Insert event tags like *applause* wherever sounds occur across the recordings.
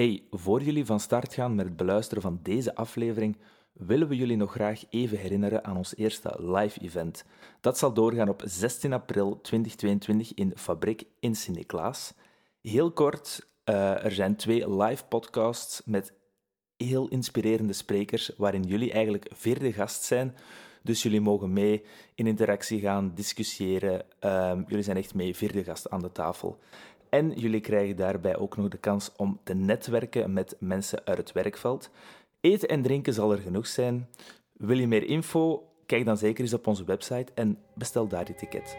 Hey, voor jullie van start gaan met het beluisteren van deze aflevering, willen we jullie nog graag even herinneren aan ons eerste live event. Dat zal doorgaan op 16 april 2022 in Fabriek in Sint-Niklaas. Heel kort, uh, er zijn twee live podcasts met heel inspirerende sprekers, waarin jullie eigenlijk vierde gast zijn. Dus jullie mogen mee in interactie gaan, discussiëren. Uh, jullie zijn echt mee vierde gast aan de tafel. En jullie krijgen daarbij ook nog de kans om te netwerken met mensen uit het werkveld. Eten en drinken zal er genoeg zijn. Wil je meer info? Kijk dan zeker eens op onze website en bestel daar je ticket.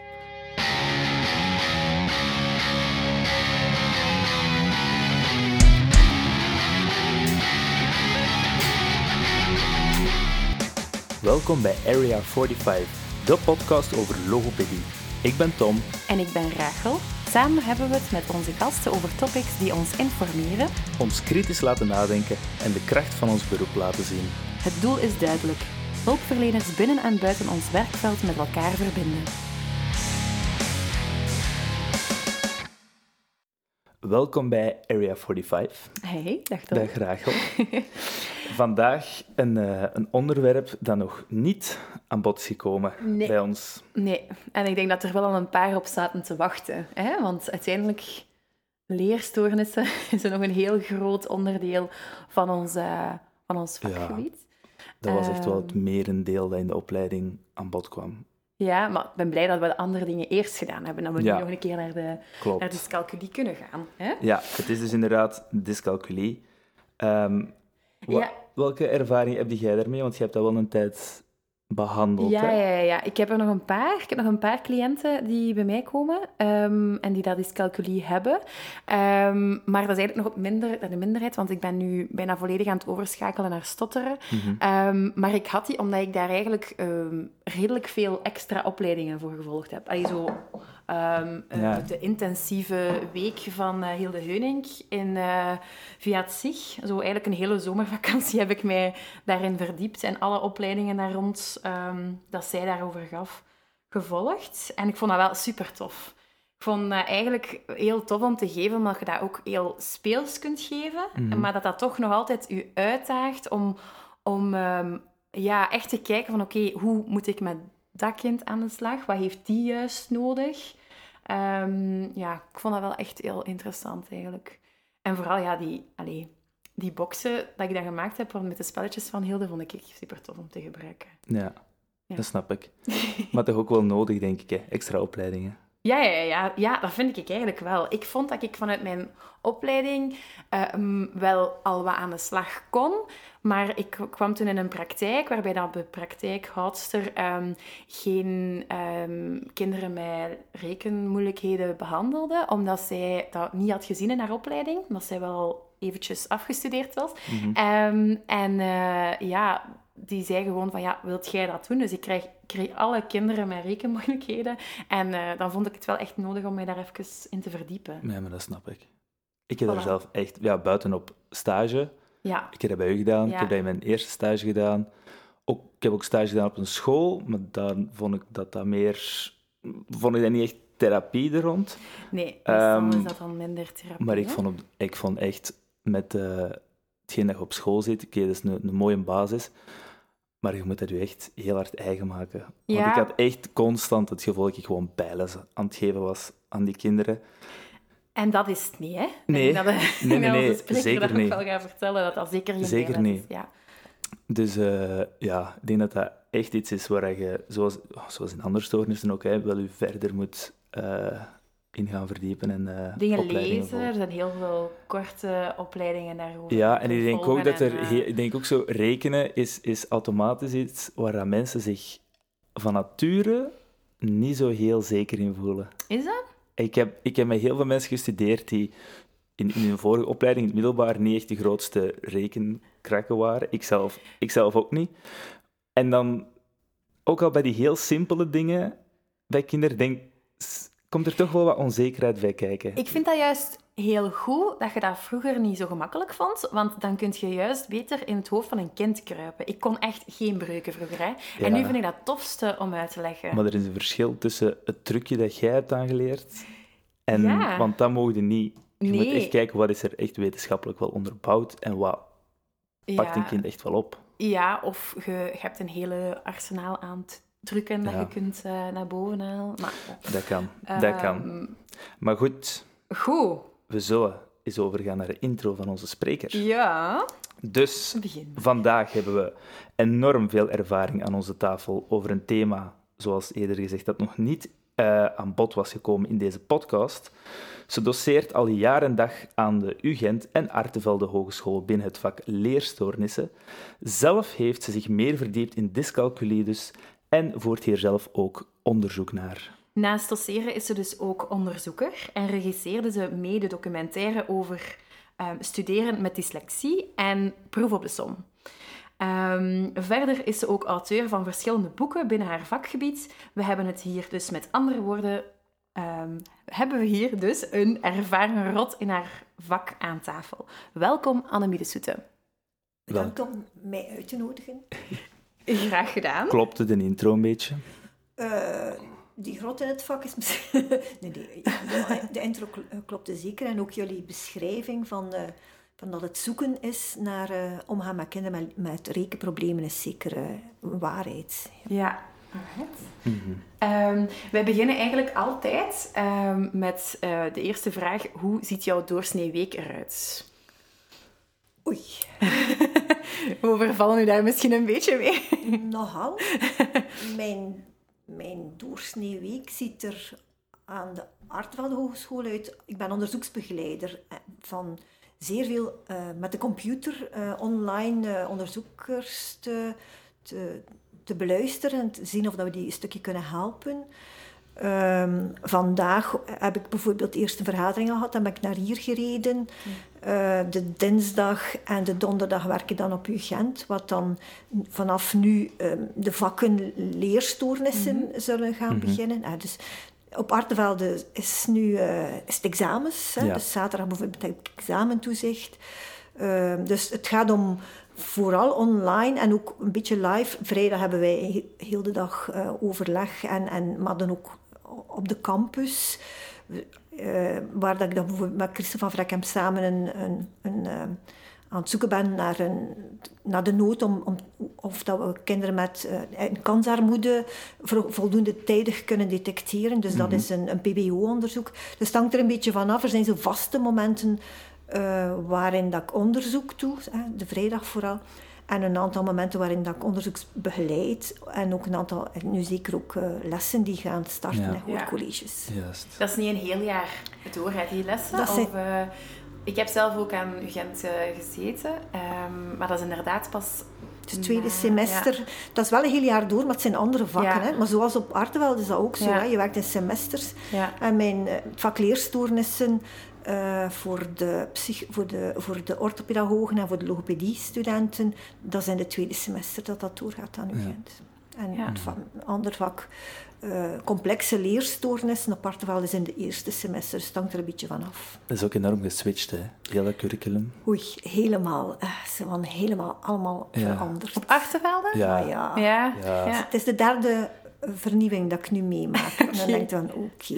Welkom bij Area 45, de podcast over logopedie. Ik ben Tom. En ik ben Rachel. Samen hebben we het met onze gasten over topics die ons informeren, ons kritisch laten nadenken en de kracht van ons beroep laten zien. Het doel is duidelijk: hulpverleners binnen en buiten ons werkveld met elkaar verbinden. Welkom bij Area 45. Hey, dag Tom. Dag Rachel. *laughs* Vandaag een, uh, een onderwerp dat nog niet aan bod is gekomen nee. bij ons. Nee, en ik denk dat er wel al een paar op zaten te wachten. Hè? Want uiteindelijk, leerstoornissen *laughs* is nog een heel groot onderdeel van ons, uh, van ons vakgebied. Ja, dat was echt wel het ehm, merendeel dat in de opleiding aan bod kwam. Ja, maar ik ben blij dat we de andere dingen eerst gedaan hebben. Dat we Ja. nu nog een keer naar de, Klopt. naar dyscalculie kunnen gaan. Hè? Ja, het is dus inderdaad dyscalculie. Ehm, wa- Ja. Welke ervaring heb jij daarmee? Want je hebt dat wel een tijd behandeld. Ja, hè? ja, ja. Ik heb er nog een paar. Ik heb nog een paar cliënten die bij mij komen ehm, en die dat dyscalculie hebben. Ehm, maar dat is eigenlijk nog op minder, de minderheid, want ik ben nu bijna volledig aan het overschakelen naar stotteren. Mhm. Ehm, maar ik had die omdat ik daar eigenlijk redelijk veel extra opleidingen voor gevolgd heb. Allee, zo, ehm, eh, Ja. de intensieve week van eh, Hilde Heunink in, eh, via het SIG. Zo eigenlijk een hele zomervakantie *laughs* heb ik mij daarin verdiept en alle opleidingen daar rond ehm, dat zij daarover gaf gevolgd. En ik vond dat wel super tof. Ik vond dat eigenlijk heel tof om te geven, omdat je dat ook heel speels kunt geven. Mhm. Maar dat dat toch nog altijd u uitdaagt om, om ehm, ja, echt te kijken van oké, hoe moet ik met dat kind aan de slag? Wat heeft die juist nodig? Ehm, ja, ik vond dat wel echt heel interessant eigenlijk. En vooral ja, die, allee, die boxen dat ik dan gemaakt heb met de spelletjes van Hilde, vond ik echt super tof om te gebruiken. Ja, Ja. dat snap ik. *laughs* Maar toch ook wel nodig, denk ik, hè? extra opleidingen. Ja, ja, ja, ja, dat vind ik eigenlijk wel. Ik vond dat ik vanuit mijn opleiding eh, mm, wel al wat aan de slag kon. Maar ik kwam toen in een praktijk waarbij dat de praktijkhoudster ehm, geen ehm, kinderen met rekenmoeilijkheden behandelde. Omdat zij dat niet had gezien in haar opleiding. Omdat zij wel eventjes afgestudeerd was. Mhm. Ehm, en eh, ja, die zei gewoon van, ja, wilt jij dat doen? Dus ik kreeg, kreeg alle kinderen met rekenmoeilijkheden. En eh, dan vond ik het wel echt nodig om mij daar even in te verdiepen. Nee, maar dat snap ik. Ik heb er Voilà. zelf echt, ja, buitenop stage. Ja, Ik heb dat bij u gedaan. Ik heb dat in mijn eerste stage gedaan. Ook, ik heb ook stage gedaan op een school, maar dan vond ik dat dat meer... Vond ik dat niet echt therapie er rond. nee, Ehm, is dat dan minder therapie. Maar ik hè? vond, op, ik vond echt met eh, hetgeen dat je op school zit, oké, dat is een, een mooie basis, maar je moet dat je echt heel hard eigen maken. Want Ja. ik had echt constant het gevoel dat ik gewoon bijles aan het geven was aan die kinderen. En dat is het niet, hè? Nee. Ik dat, de- Nee, *laughs* nee, nee, zeker dat niet. wel gaat vertellen, dat dat zeker geen Zeker niet. is. Ja. Dus eh, ja, ik denk dat dat echt iets is waar je, zoals, zoals in andere stoornissen ook, hè, wel je verder moet eh, in gaan verdiepen en eh, Dingen lezen, er zijn heel veel korte opleidingen daarover. Ja, en ik denk ook dat er, en, eh, ik denk ook zo, rekenen is, is automatisch iets waar mensen zich van nature niet zo heel zeker in voelen. Is dat? Ik heb, ik heb met heel veel mensen gestudeerd die in, in hun vorige opleiding, in het middelbaar, niet echt de grootste rekenkrakken waren. Ik zelf, ik zelf ook niet. En dan, ook al bij die heel simpele dingen bij kinderen, denk, komt er toch wel wat onzekerheid bij kijken. Ik vind dat juist heel goed dat je dat vroeger niet zo gemakkelijk vond, want dan kun je juist beter in het hoofd van een kind kruipen. Ik kon echt geen breuken vroeger, hè. Ja. En nu vind ik dat het tofste om uit te leggen. Maar er is een verschil tussen het trucje dat jij hebt aangeleerd en... Ja. Want dat mogen je niet Je moet echt kijken wat is er echt wetenschappelijk wel onderbouwd en wat pakt een kind echt wel op. Ja, of je, je hebt een hele arsenaal aan het drukken dat Ja. je kunt eh, naar boven halen. Maar, Dat kan, dat kan. ehm, Maar goed, Goed. we zullen eens overgaan naar de intro van onze spreker. Ja. Dus Begin. vandaag hebben we enorm veel ervaring aan onze tafel over een thema, zoals eerder gezegd, dat nog niet eh, aan bod was gekomen in deze podcast. Ze doseert al jaar en dag aan de UGent en Artevelde Hogeschool binnen het vak leerstoornissen. Zelf heeft ze zich meer verdiept in dyscalculie dus en voert hier zelf ook onderzoek naar. Naast doseren is ze dus ook onderzoeker en regisseerde ze mede documentaire over ehm, studeren met dyslexie en proef op de som. Ehm, verder is ze ook auteur van verschillende boeken binnen haar vakgebied. We hebben het hier dus met andere woorden, ehm, hebben we hier dus een ervaren rot in haar vak aan tafel. Welkom Annemie de Soete. Bedankt om mij uit te nodigen. Graag gedaan. Klopte de intro een beetje? Eh, die grot in het vak is misschien... *laughs* nee, nee, ja, de intro eh, klopte zeker. En ook jullie beschrijving van, eh, van dat het zoeken is naar eh, omgaan met kinderen met, met rekenproblemen is zeker een waarheid. Ja. Ehm, wij beginnen eigenlijk altijd ehm, met eh, de eerste vraag. Hoe ziet jouw doorsneeweek eruit? Oei, *laughs* *laughs* We overvallen u daar misschien een beetje mee. *laughs* nogal. Mijn, mijn doorsneeweek ziet er aan de Artevelde Hogeschool uit. Ik ben onderzoeksbegeleider eh, van zeer veel eh, met de computer eh, online onderzoekers te, te, te beluisteren en te zien of dat we die een stukje kunnen helpen. Ehm, vandaag heb ik bijvoorbeeld eerst een vergadering gehad, dan ben ik naar hier gereden. Eh, de dinsdag en de donderdag werk ik dan op UGent, wat dan vanaf nu ehm, de vakken leerstoornissen zullen gaan beginnen. Eh, dus op Artevelde is nu eh, is het examens, hè? Ja. dus zaterdag bijvoorbeeld heb ik examentoezicht. Ehm, dus het gaat om vooral online en ook een beetje live. Vrijdag hebben wij he- heel de dag overleg, en, en, maar dan ook op de campus. Eh, waar dat ik dan bijvoorbeeld met Christen van Vrekkem samen een, een, een, eh, aan het zoeken ben naar, een, naar de nood om, om of dat we kinderen met eh, een kansarmoede vo- voldoende tijdig kunnen detecteren. Dus dat is een, een PBO-onderzoek. Dus het hangt er een beetje van af. Er zijn zo vaste momenten waarin dat ik onderzoek doe, hè, de vrijdag vooral. En een aantal momenten waarin dat ik onderzoeksbegeleid. En ook een aantal, en nu zeker ook eh, lessen die gaan starten Ja. in hoorcolleges. Juist. Dat is niet een heel jaar door, hè, die lessen. Dat zijn- Of, eh, ik heb zelf ook aan UGent eh, gezeten, ehm, maar dat is inderdaad pas... Het tweede semester, dat is wel een heel jaar door, maar het zijn andere vakken. Ja. Hè? Maar zoals op Artevelde is dat ook zo. Ja. Hè? Je werkt in semesters. Ja. En mijn eh, eh, voor, de psych, voor, de, voor de orthopedagogen en voor de logopedie-studenten, dat is in het tweede semester dat dat doorgaat aan UGent. En Ja. het va- ander vak, eh, complexe leerstoornissen op Artevelde is in de eerste semester. Dus het hangt er een beetje van af. Dat is ook enorm geswitcht, hè? Heel dat curriculum. Oei, helemaal. eh, ze waren helemaal allemaal Ja. veranderd. Op Achtervelde? Ja. Ah, ja. Ja. Ja. ja. Het is de derde vernieuwing dat ik nu meemaak. *laughs* En dan denk ik van, oké.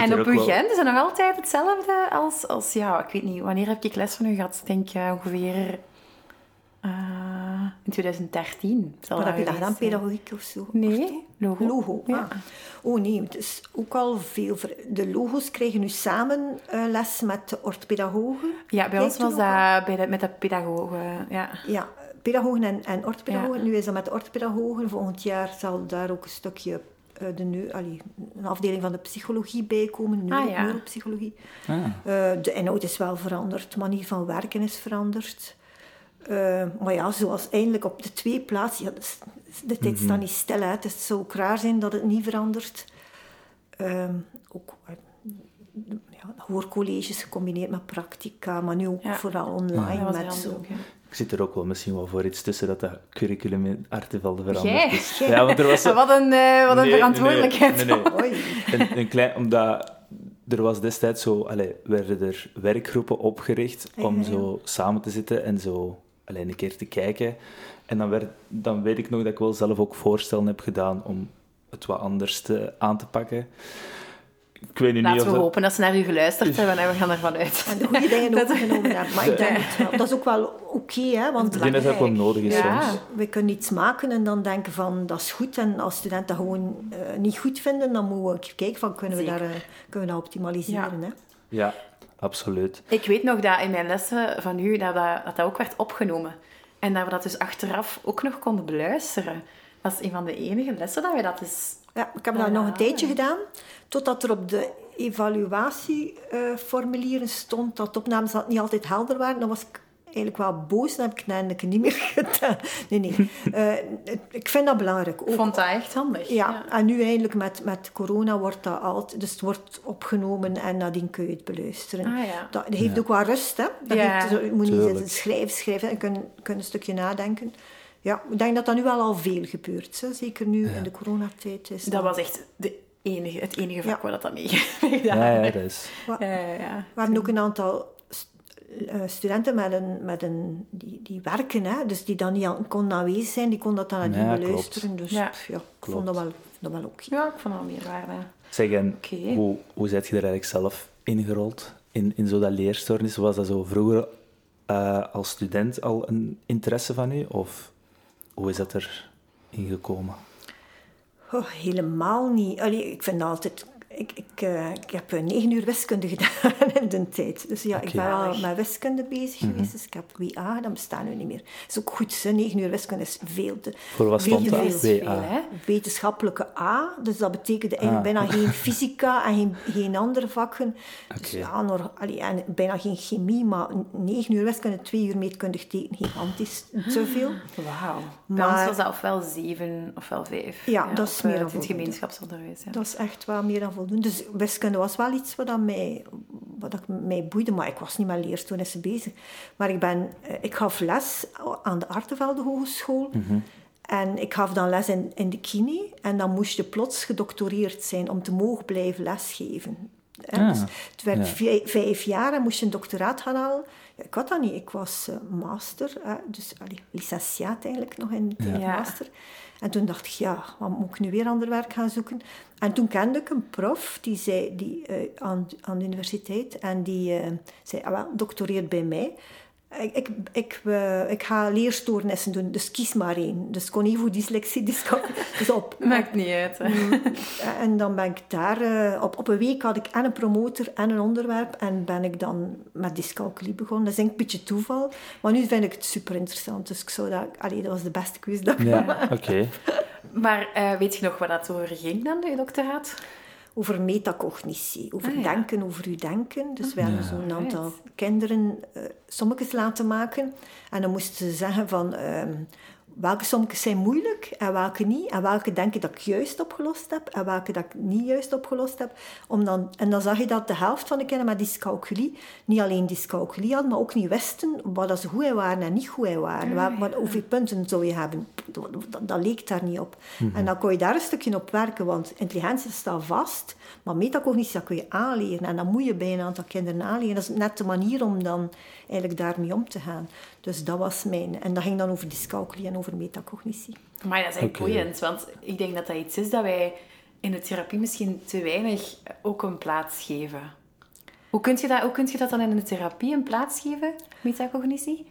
En op uw wel- is het nog altijd hetzelfde als, als... Ja, ik weet niet, wanneer heb ik les van u gehad? Ik denk eh, ongeveer... eh, in 2013. zal Wat dat heb je dat gedaan? Pedagogiek of zo? Nee, logo. Logo, Ja. ah. Oh nee, het is ook al veel... ver- De logo's krijgen nu samen eh, les met de orthopedagogen. Ja, bij ons was dat bij de, met de pedagogen. Ja. Ja, pedagogen en, en orthopedagogen. Ja. Nu is dat met de orthopedagogen. Volgend jaar zal daar ook een stukje... eh, de allee, een afdeling van de psychologie bij komen, neuro, Ah, ja. neuropsychologie. Ah, Eh, de inhoud is wel veranderd, de manier van werken is veranderd. Eh, maar ja, zoals eindelijk op de twee plaatsen... Ja, de tijd staat niet stil, hè. het is- zou ook raar zijn dat het niet verandert. Ehm, ook ja, hoorcolleges gecombineerd met practica, maar nu ook Ja. vooral online met zo... ook. Ik zit er ook wel misschien wel voor iets tussen dat dat curriculum in Artevelde veranderd Jij? is. Ja, want er was. Wat een, eh, wat een Nee, verantwoordelijkheid. Nee, nee. Een, een klein, omdat er was destijds zo, allee, werden er werkgroepen opgericht om Ja, ja. zo samen te zitten en zo alleen een keer te kijken. En dan, werd, dan weet ik nog dat ik wel zelf ook voorstellen heb gedaan om het wat anders te, aan te pakken. Ik weet nu niet Laten we dat... hopen dat ze naar u geluisterd hebben en we gaan ervan uit. En de goede dingen *laughs* overgenomen hebben. Maar ik *laughs* denk het wel. Dat is ook wel oké, hè. Want Ik denk dat dat ook wel nodig is Ja. soms. we kunnen iets maken en dan denken van, dat is goed. En als studenten dat gewoon eh, niet goed vinden, dan moeten we kijken van, kunnen we, daar, eh, kunnen we dat optimaliseren, hè. Ja, absoluut. Ik weet nog dat in mijn lessen van u, dat dat, dat, dat ook werd opgenomen. En dat we dat dus achteraf ook nog konden beluisteren. Dat is een van de enige lessen dat we dat dus... Ja, ik heb dat nog een tijdje gedaan, totdat er op de evaluatieformulieren stond dat opnames dat niet altijd helder waren. Dan was ik eigenlijk wel boos, dan heb ik het eindelijk niet meer *laughs* gedaan. Nee, nee. Eh, ik vind dat belangrijk. Ik Ook, vond dat echt handig. ja, en nu eigenlijk met, met corona wordt dat altijd... Dus het wordt opgenomen en nadien kun je het beluisteren. Ah ja. Dat heeft ook wel rust, hè. Dat Ja, heeft- je moet niet schrijven, schrijven en kun, kun een stukje nadenken. Ja, ik denk dat dat nu wel al veel gebeurt. Hè. Zeker nu in de coronatijd. Is Dat was echt de enige, het enige vak Ja. waar dat *laughs* mee gedaan Ja, dat is... Ja, ja, ja. We hebben ook een aantal eh, studenten met een, met een, die, die werken, hè, dus die dan niet konden aanwezig zijn, die konden dat dan nadien Ja, beluisteren. Dus Ja. pff, ja, ik Klopt. vond dat wel, dat wel oké. Ja, ik vond dat meerwaarde. Zeg, en hoe, hoe zet je er eigenlijk zelf ingerold? In, in zo dat leerstoornis? Was dat zo vroeger eh, als student al een interesse van u? Of hoe is dat er ingekomen? Oh, helemaal niet. Allee, ik vind altijd... Ik, ik, eh, ik heb eh, negen uur wiskunde *laughs* gedaan in de tijd. Dus ja, ik ben wel Zalig. met wiskunde bezig Mhm. geweest. Dus ik heb WA, dat bestaat nu niet meer. Dat is ook goed, hè. negen uur wiskunde is veel te... Voor wat Veel stond dat? WA. Wetenschappelijke A, dus dat betekende eigenlijk Ah. bijna geen *laughs* fysica en geen, geen andere vakken. Dus ja, nog, allee, en bijna geen chemie, maar negen uur wiskunde, twee uur meetkundig tekenen, gigantisch, te veel. *gasps* Wauw. Bij ons Maar- was dat ofwel zeven ofwel vijf. Ja, dat is meer eh, dan Het voldoende. gemeenschapsonderwijs. Ja. Dat is echt wel meer dan Dus wiskunde was wel iets wat, dat mij, wat dat mij boeide, maar ik was niet met leerstoornissen bezig. Maar ik, ben, eh, ik gaf les aan de Artevelde Hogeschool. En ik gaf dan les in, in de kine. En dan moest je plots gedoctoreerd zijn om te mogen blijven lesgeven. Ah, dus het werd ja. vijf, vijf jaar en moest je een doctoraat gaan halen. Ja, ik had dat niet. Ik was eh, master, hè, dus allee, licentiaat eigenlijk nog in de Ja. master. En toen dacht ik, ja, wat moet ik nu weer ander werk gaan zoeken? En toen kende ik een prof die zei, die, eh, aan, aan de universiteit en die eh, zei, ah, wel, doctoreert bij mij. Ik, ik, ik, eh, ik ga leerstoornissen doen, dus kies maar één. Dus ik kon niet voor dyslexie, dyscalculie. *laughs* Dus op, Maakt niet uit. Hè. en dan ben ik daar... eh, op, op een week had ik en een promotor en een onderwerp. En ben ik dan met dyscalculie begonnen. Dat is denk ik een beetje toeval. Maar nu vind ik het super interessant. Dus ik zou dat... Allee, dat was de beste quiz dat ik Ja, oké. *laughs* Maar eh, weet je nog waar dat over ging dan, je doctoraat? Over metacognitie, over Ah, ja. denken over uw denken. Dus we hebben zo'n aantal Right. kinderen eh sommetjes laten maken. En dan moesten ze zeggen van... ehm, welke sommetjes zijn moeilijk en welke niet. En welke denken dat ik juist opgelost heb en welke dat ik niet juist opgelost heb. Om dan, en dan zag je dat de helft van de kinderen met dyscalculie niet alleen dyscalculie hadden, maar ook niet wisten wat dat ze goed in waren en niet goed in waren. Waar, wat, hoeveel punten zou je hebben? Dat, dat, dat leek daar niet op. En dan kon je daar een stukje op werken, want intelligentie staat vast, maar metacognitie dat kun je aanleren. En dat moet je bij een aantal kinderen aanleren. Dat is net de manier om dan eigenlijk daarmee om te gaan. Dus dat was mijn... En dat ging dan over dyscalculie en over metacognitie. Maar dat is echt Oké. boeiend, want ik denk dat dat iets is dat wij in de therapie misschien te weinig ook een plaats geven. Hoe kun je dat, hoe kun je dat dan in de therapie een plaats geven, metacognitie?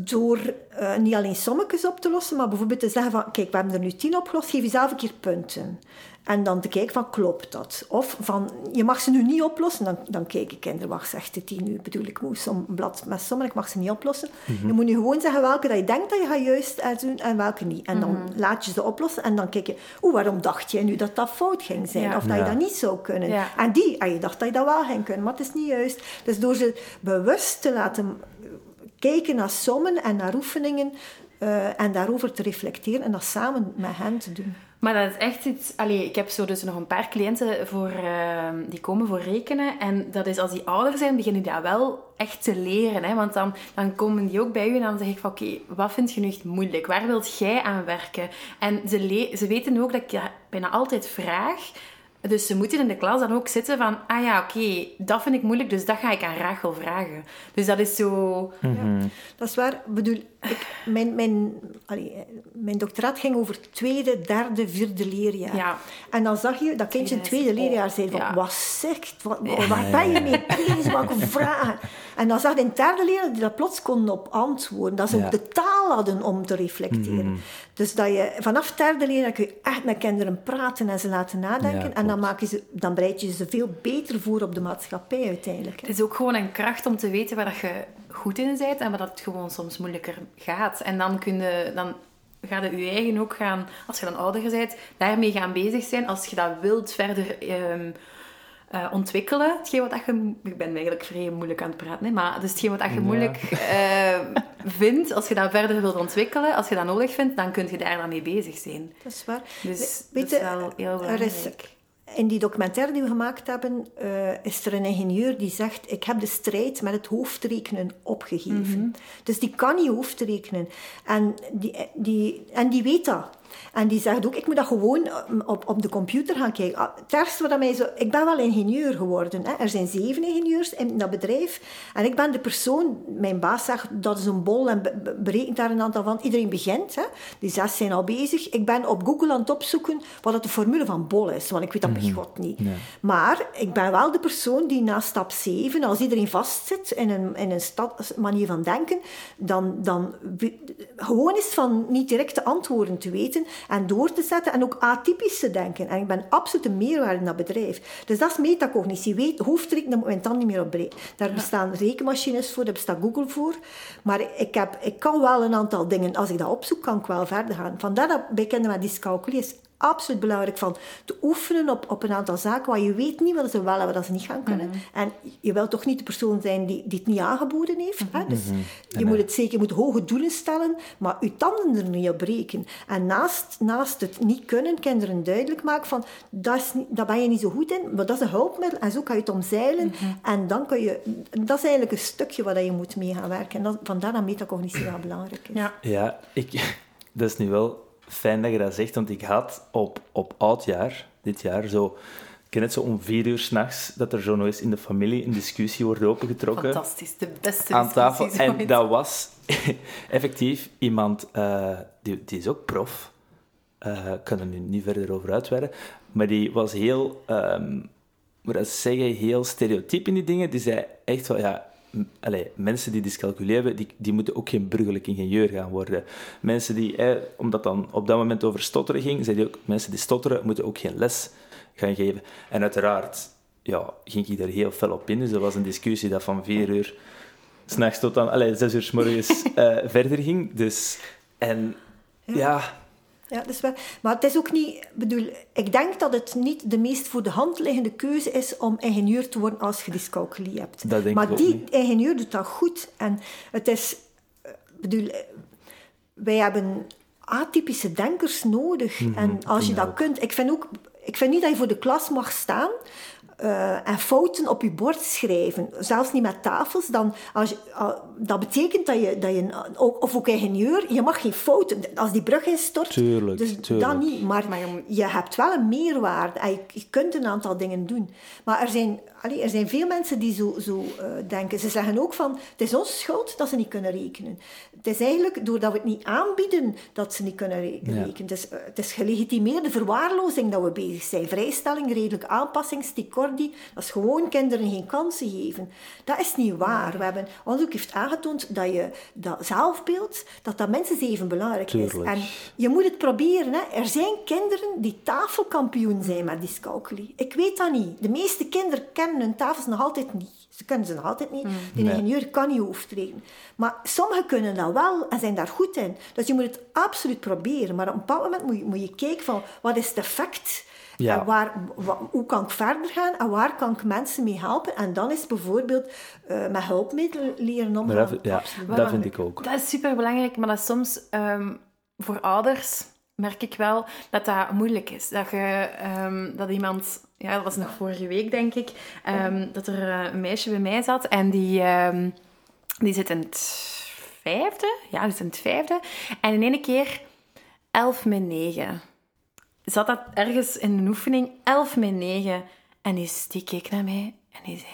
Door eh, niet alleen sommetjes op te lossen, maar bijvoorbeeld te zeggen van, kijk, we hebben er nu tien opgelost, geef jezelf een keer punten. En dan te kijken van, klopt dat? Of van, je mag ze nu niet oplossen, dan, dan kijken kinderen, wacht, zegt de tien nu, bedoel ik, moet een blad met sommen, ik mag ze niet oplossen. Je moet nu gewoon zeggen welke dat je denkt dat je gaat juist eh, doen en welke niet. En dan laat je ze oplossen en dan kijk je, oeh, waarom dacht jij nu dat dat fout ging zijn? Ja. Of dat je dat niet zou kunnen. Ja. En die, en je dacht dat je dat wel ging kunnen, maar het is niet juist. Dus door ze bewust te laten kijken naar sommen en naar oefeningen eh, en daarover te reflecteren en dat samen met hen te doen. Maar dat is echt iets... Allee, ik heb zo dus nog een paar cliënten voor, eh, die komen voor rekenen. En dat is als die ouder zijn, beginnen die dat wel echt te leren. Hè? Want dan, dan komen die ook bij u en dan zeg ik van... Oké, wat vind je nu echt moeilijk? Waar wilt jij aan werken? En ze, ze weten ook dat ik bijna altijd vraag... Dus ze moeten in de klas dan ook zitten van, ah ja, oké, dat vind ik moeilijk, dus dat ga ik aan Rachel vragen. Dus dat is zo... Ja, dat is waar. Ik bedoel, ik, mijn, mijn, allee, mijn doctoraat ging over tweede, derde, vierde leerjaar. Ja. En dan zag je dat kindje in het tweede leerjaar zei van, Ja. wat zegt, wat, waar ben je mee bezig, welke vragen? En dan zag je in het derde leerjaar die dat plots konden op antwoorden. Dat ze Ja. ook de taal hadden om te reflecteren. Dus dat je vanaf het derde leerjaar kun je echt met kinderen praten en ze laten nadenken. Ja, en dan, maak je ze, dan bereid je ze veel beter voor op de maatschappij uiteindelijk. hè. Het is ook gewoon een kracht om te weten waar dat je goed in bent en waar dat het gewoon soms moeilijker gaat. En dan kun je... Dan, ga je je eigen ook gaan, als je dan ouder bent, daarmee gaan bezig zijn. Als je dat wilt verder ehm, eh, ontwikkelen. Hetgeen wat dat je... Ik ben eigenlijk vrij moeilijk aan het praten, hè, maar dus hetgeen wat dat je Ja. moeilijk eh, vindt, als je dat verder wilt ontwikkelen, als je dat nodig vindt, dan kun je daar dan mee bezig zijn. Dat is waar. Dus dat is wel heel er is- belangrijk. In die documentaire die we gemaakt hebben, eh, is er een ingenieur die zegt: Ik heb de strijd met het hoofdrekenen opgegeven. Mhm. Dus die kan niet hoofdrekenen. En die, die, en die weet dat. En die zegt ook: Ik moet dat gewoon op, op de computer gaan kijken. Ah, Het ergste wat mij zo. Ik ben wel ingenieur geworden. Hè. Er zijn zeven ingenieurs in dat bedrijf. En ik ben de persoon, mijn baas zegt dat is een bol en be- be- berekent daar een aantal van. Iedereen begint. Hè. Die zes zijn al bezig. Ik ben op Google aan het opzoeken wat de formule van bol is. Want ik weet dat bij God niet. Maar ik ben wel de persoon die na stap 7, als iedereen vastzit in een, in een stad, manier van denken, dan, dan gewoon is van niet directe antwoorden te weten en door te zetten en ook atypisch te denken. En ik ben absoluut een meerwaarde in dat bedrijf. Dus dat is metacognitie. Weet, hoofdrekenen, daar moet mijn tand niet meer op. Daar bestaan rekenmachines voor, daar bestaat Google voor. Maar ik, heb, ik kan wel een aantal dingen, als ik dat opzoek, kan ik wel verder gaan. Vandaar dat bij kinderen met dyscalculie is absoluut belangrijk van te oefenen op, op een aantal zaken waar je weet niet wat ze wel hebben, wat ze niet gaan kunnen. En je wilt toch niet de persoon zijn die, die het niet aangeboden heeft. Hè? Dus je moet het zeker je moet hoge doelen stellen, maar je tanden er niet op breken. En naast, naast het niet kunnen, kinderen duidelijk maken van dat, is niet, dat ben je niet zo goed in, maar dat is een hulpmiddel en zo kan je het omzeilen. En dan kan je, dat is eigenlijk een stukje waar je moet mee gaan werken. En dat, vandaar dat metacognitie wel belangrijk is. Ja. Ja, ik, *laughs* dat is nu wel fijn dat je dat zegt, want ik had op, op oudjaar, dit jaar, zo... Ik ken het zo om vier uur s'nachts, dat er zo nog eens in de familie een discussie wordt opengetrokken. Fantastisch, de beste aan tafel. En dat was *laughs* effectief iemand, eh, die, die is ook prof. Eh, ik kan er nu niet verder over uitweiden. Maar die was heel, hoe moet ik zeggen, heel stereotyp in die dingen. Die zei echt wel, ja, allee, mensen die dyscalculie hebben, die, die moeten ook geen burgerlijk ingenieur gaan worden. Mensen die, eh, omdat dan op dat moment over stotteren ging, zei hij ook, mensen die stotteren moeten ook geen les gaan geven. En uiteraard ja, ging ik daar heel fel op in. Dus dat was een discussie dat van vier uur s'nachts tot aan allee, zes uur s morgens *laughs* eh, verder ging. Dus, en ja, Ja, is waar. Maar het is ook niet... ik bedoel, ik denk dat het niet de meest voor de hand liggende keuze is om ingenieur te worden als je dyscalculie hebt. Dat denk maar ik ook die niet. ingenieur doet dat goed. En het is... eh, bedoel, eh, wij hebben atypische denkers nodig. en als je Mhm, dat kunt... Ik vind, ook, ik vind niet dat je voor de klas mag staan... eh, en fouten op je bord schrijven, zelfs niet met tafels, dan als je, ah, dat betekent dat je, dat je een- ook, of ook ingenieur, je mag geen fouten. Als die brug instort, Tuurlijk, dus tuurlijk. dat niet. Maar, Maar je hebt wel een meerwaarde en je, je kunt een aantal dingen doen. Maar er zijn, allee, er zijn veel mensen die zo, zo eh, denken. Ze zeggen ook van, het is onze schuld dat ze niet kunnen rekenen. Het is eigenlijk doordat we het niet aanbieden dat ze niet kunnen re- Ja. rekenen. Het is, eh, het is gelegitimeerde verwaarlozing dat we bezig zijn. Vrijstelling, redelijke aanpassing, sticordi, dat is gewoon kinderen geen kansen geven. Dat is niet waar. We hebben, onderzoek heeft aangetoond dat je dat zelfbeeld, dat dat mensen even belangrijk is. En je moet het proberen. Hè. Er zijn kinderen die tafelkampioen zijn met dyscalculie. Ik weet dat niet. De meeste kinderen kennen hun tafels nog altijd niet. Ze kunnen ze nog altijd niet. De Nee. ingenieur kan niet hoofdrekenen. Maar sommigen kunnen dat wel en zijn daar goed in. Dus je moet het absoluut proberen. Maar op een bepaald moment moet je, moet je kijken van wat is het effect Ja. en waar, wa- hoe kan ik verder gaan en waar kan ik mensen mee helpen? En dan is bijvoorbeeld eh, met hulpmiddelen leren maar omgaan. dat, ja, dat vind ik ook. Dat is super belangrijk, maar dat is soms ehm, voor ouders merk ik wel dat dat moeilijk is. Dat, je, ehm, dat iemand, ja, dat was nog vorige week denk ik, ehm, dat er eh, een meisje bij mij zat en die, ehm, die zit in het vijfde. Ja, die zit in het vijfde. En in één keer 11 min 9. zat dat ergens in een oefening, 11 met 9. En die, die keek naar mij en die zei,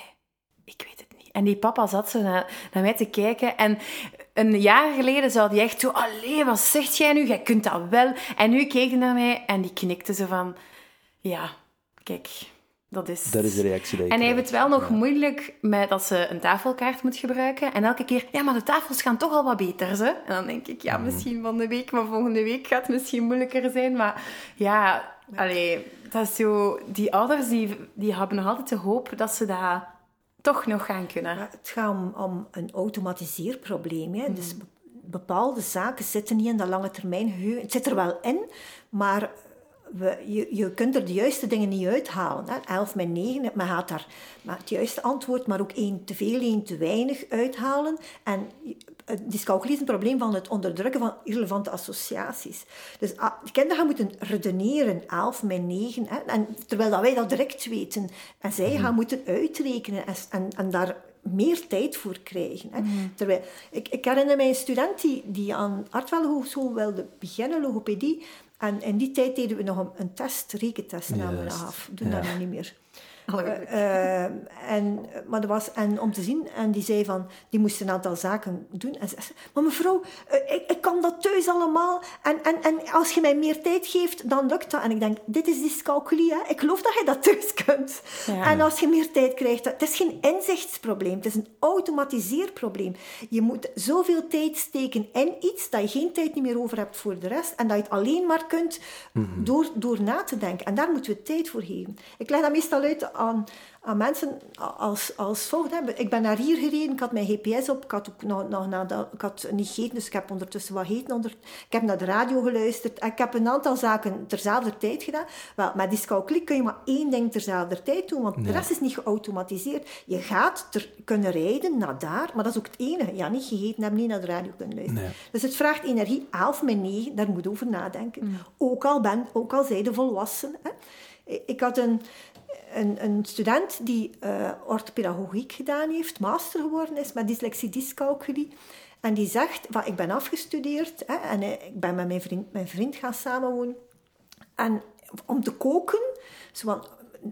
ik weet het niet. En die papa zat zo naar, naar mij te kijken. En een jaar geleden zou die echt zo, allee, wat zegt jij nu? Jij kunt dat wel. En nu keek hij naar mij en die knikte zo van, ja, kijk, dat is... Dat is de reactie die En hij heeft het wel nog Ja. moeilijk met dat ze een tafelkaart moet gebruiken. En elke keer, ja, maar de tafels gaan toch al wat beter, hè? En dan denk ik, ja, Mhm. misschien van de week, maar volgende week gaat het misschien moeilijker zijn. Maar ja, allee, dat is zo... Die ouders, die, die hebben nog altijd de hoop dat ze dat toch nog gaan kunnen. Het gaat om, om een automatiseerprobleem. Hè. Dus be- bepaalde zaken zitten niet in dat lange termijn geheugen. Het zit er wel in, maar we, je, je kunt er de juiste dingen niet uithalen. Hè. 11 met 9, men gaat daar maar het juiste antwoord, maar ook één te veel, één te weinig uithalen. En eh, dyscalculie is een probleem van het onderdrukken van irrelevante associaties. Dus ah, de kinderen gaan moeten redeneren, 11 met 9, hè, en, terwijl dat wij dat direct weten. En zij gaan moeten uitrekenen en, en, en daar meer tijd voor krijgen. Hè. Terwijl, ik, ik herinner mij een student die, die aan Artwell Hogeschool wilde beginnen, logopedie. En in die tijd deden we nog een, een test, rekentest namen we nog af. Doen Ja. dat nu niet meer. Ongelukkig. Eh, en, maar dat was, en om te zien, en die zei van, die moest een aantal zaken doen. En ze zei, maar mevrouw, eh, ik, ik kan dat thuis allemaal. En, en, en als je mij meer tijd geeft, dan lukt dat. En ik denk, dit is dyscalculie, hè. Ik geloof dat je dat thuis kunt. Ja. En als je meer tijd krijgt, dat- het is geen inzichtsprobleem, het is een automatiseerprobleem. Je moet zoveel tijd steken in iets, dat je geen tijd niet meer over hebt voor de rest. En dat je het alleen maar kunt door, door na te denken. En daar moeten we tijd voor geven. Ik leg dat meestal uit aan, aan mensen als, als volgt. hè. Ik ben naar hier gereden, ik had mijn GPS op, ik had, ook nog, de- ik had niet gegeten, dus ik heb ondertussen wat gegeten. Onder, ik heb naar de radio geluisterd en ik heb een aantal zaken terzelfde tijd gedaan. Wel, met dyscalculie kun je maar één ding terzelfde tijd doen, want de rest is niet geautomatiseerd. Je gaat kunnen rijden naar daar, maar dat is ook het enige. Ja, niet gegeten hebben, niet naar de radio kunnen luisteren. Nee. Dus het vraagt energie, 11 met 9, daar moet je over nadenken. Ook, al ben, ook al zij de volwassen. Hè. Ik had een, een, een student die eh orthopedagogiek gedaan heeft, master geworden is met dyslexie dyscalculie. En die zegt, van, ik ben afgestudeerd hè, en eh, ik ben met mijn vriend, mijn vriend gaan samenwonen. En om te koken, zo van,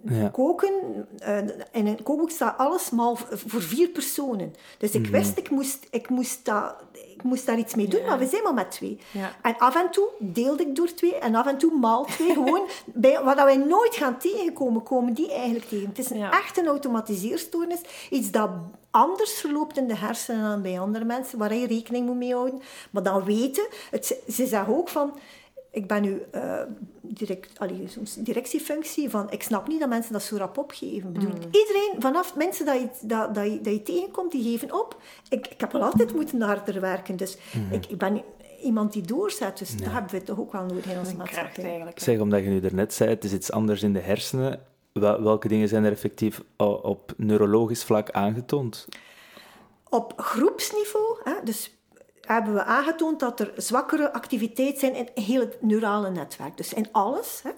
Ja. koken, eh, in een kookboek staat alles maar voor vier personen. Dus ik wist, ik moest, ik, moest dat, ik moest daar iets mee doen, maar we zijn maar met twee. Ja. En af en toe deelde ik door twee en af en toe maal twee. Gewoon *laughs* bij, wat wij nooit gaan tegenkomen, komen die eigenlijk tegen. Het is een, Ja. echt een automatiseerstoornis. Iets dat anders verloopt in de hersenen dan bij andere mensen, waar je rekening moet mee houden. Maar dan weten, het, ze zeggen ook van... Ik ben nu eh, direct, allee, directiefunctie van... Ik snap niet dat mensen dat zo rap opgeven. Ik bedoel, Iedereen, vanaf mensen dat je, dat, dat, je, dat je tegenkomt, die geven op. Ik, ik heb wel altijd moeten harder werken. Dus ik, ik ben iemand die doorzet. Dus dat hebben we toch ook wel nodig in onze maatschappij. eigenlijk. Zeg, omdat je nu daarnet zei, het is iets anders in de hersenen. Wel- Welke dingen zijn er effectief op neurologisch vlak aangetoond? Op groepsniveau, hè, dus hebben we aangetoond dat er zwakkere activiteit zijn in heel het neurale netwerk. Dus in alles. Hè.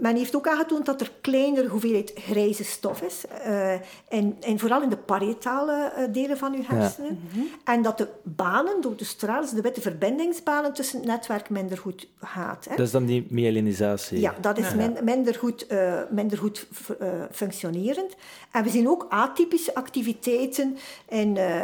Men heeft ook aangetoond dat er kleinere hoeveelheid grijze stof is. eh, en, en vooral in de parietale eh, delen van uw hersenen. En dat de banen door de stralen, de witte verbindingsbanen tussen het netwerk, minder goed gaat. Hè. Dat is dan die myelinisatie. Ja, dat is min- minder goed, eh, minder goed fu- eh, functionerend. En we zien ook atypische activiteiten in eh,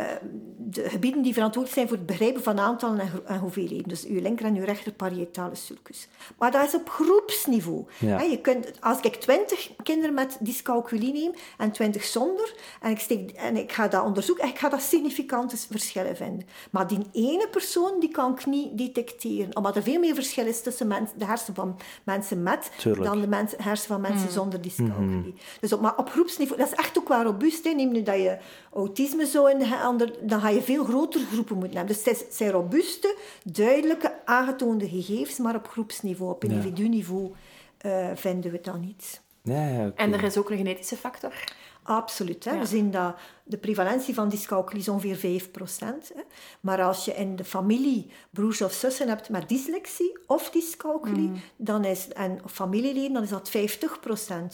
de gebieden die verantwoordelijk zijn voor het begrijpen van aantallen en hoeveelheden. Dus uw linker en uw rechter parietale sulcus. Maar dat is op groepsniveau. Ja. Je kunt, als ik twintig kinderen met dyscalculie neem en twintig zonder, en ik, steek, en ik ga dat onderzoeken, ik ga dat significante verschillen vinden. Maar die ene persoon die kan ik niet detecteren, omdat er veel meer verschil is tussen mens, de hersenen van mensen met Tuurlijk. dan de mensen, hersenen van mensen zonder dyscalculie. Dus op, maar op groepsniveau, dat is echt ook wel robuust. Hè. Neem nu dat je autisme zo in de ander, dan ga je veel grotere groepen moeten hebben. Dus het, is- het zijn robuuste, duidelijke, aangetoonde gegevens, maar op groepsniveau, op individu-niveau eh, vinden we dat niet. Oké. En er is ook een genetische factor. Absoluut. Hè. Ja. We zien dat de prevalentie van dyscalculie is ongeveer 5 Hè. Maar als je in de familie broers of zussen hebt met dyslexie of dyscalculie, dan is, en familieleden, dan is dat 50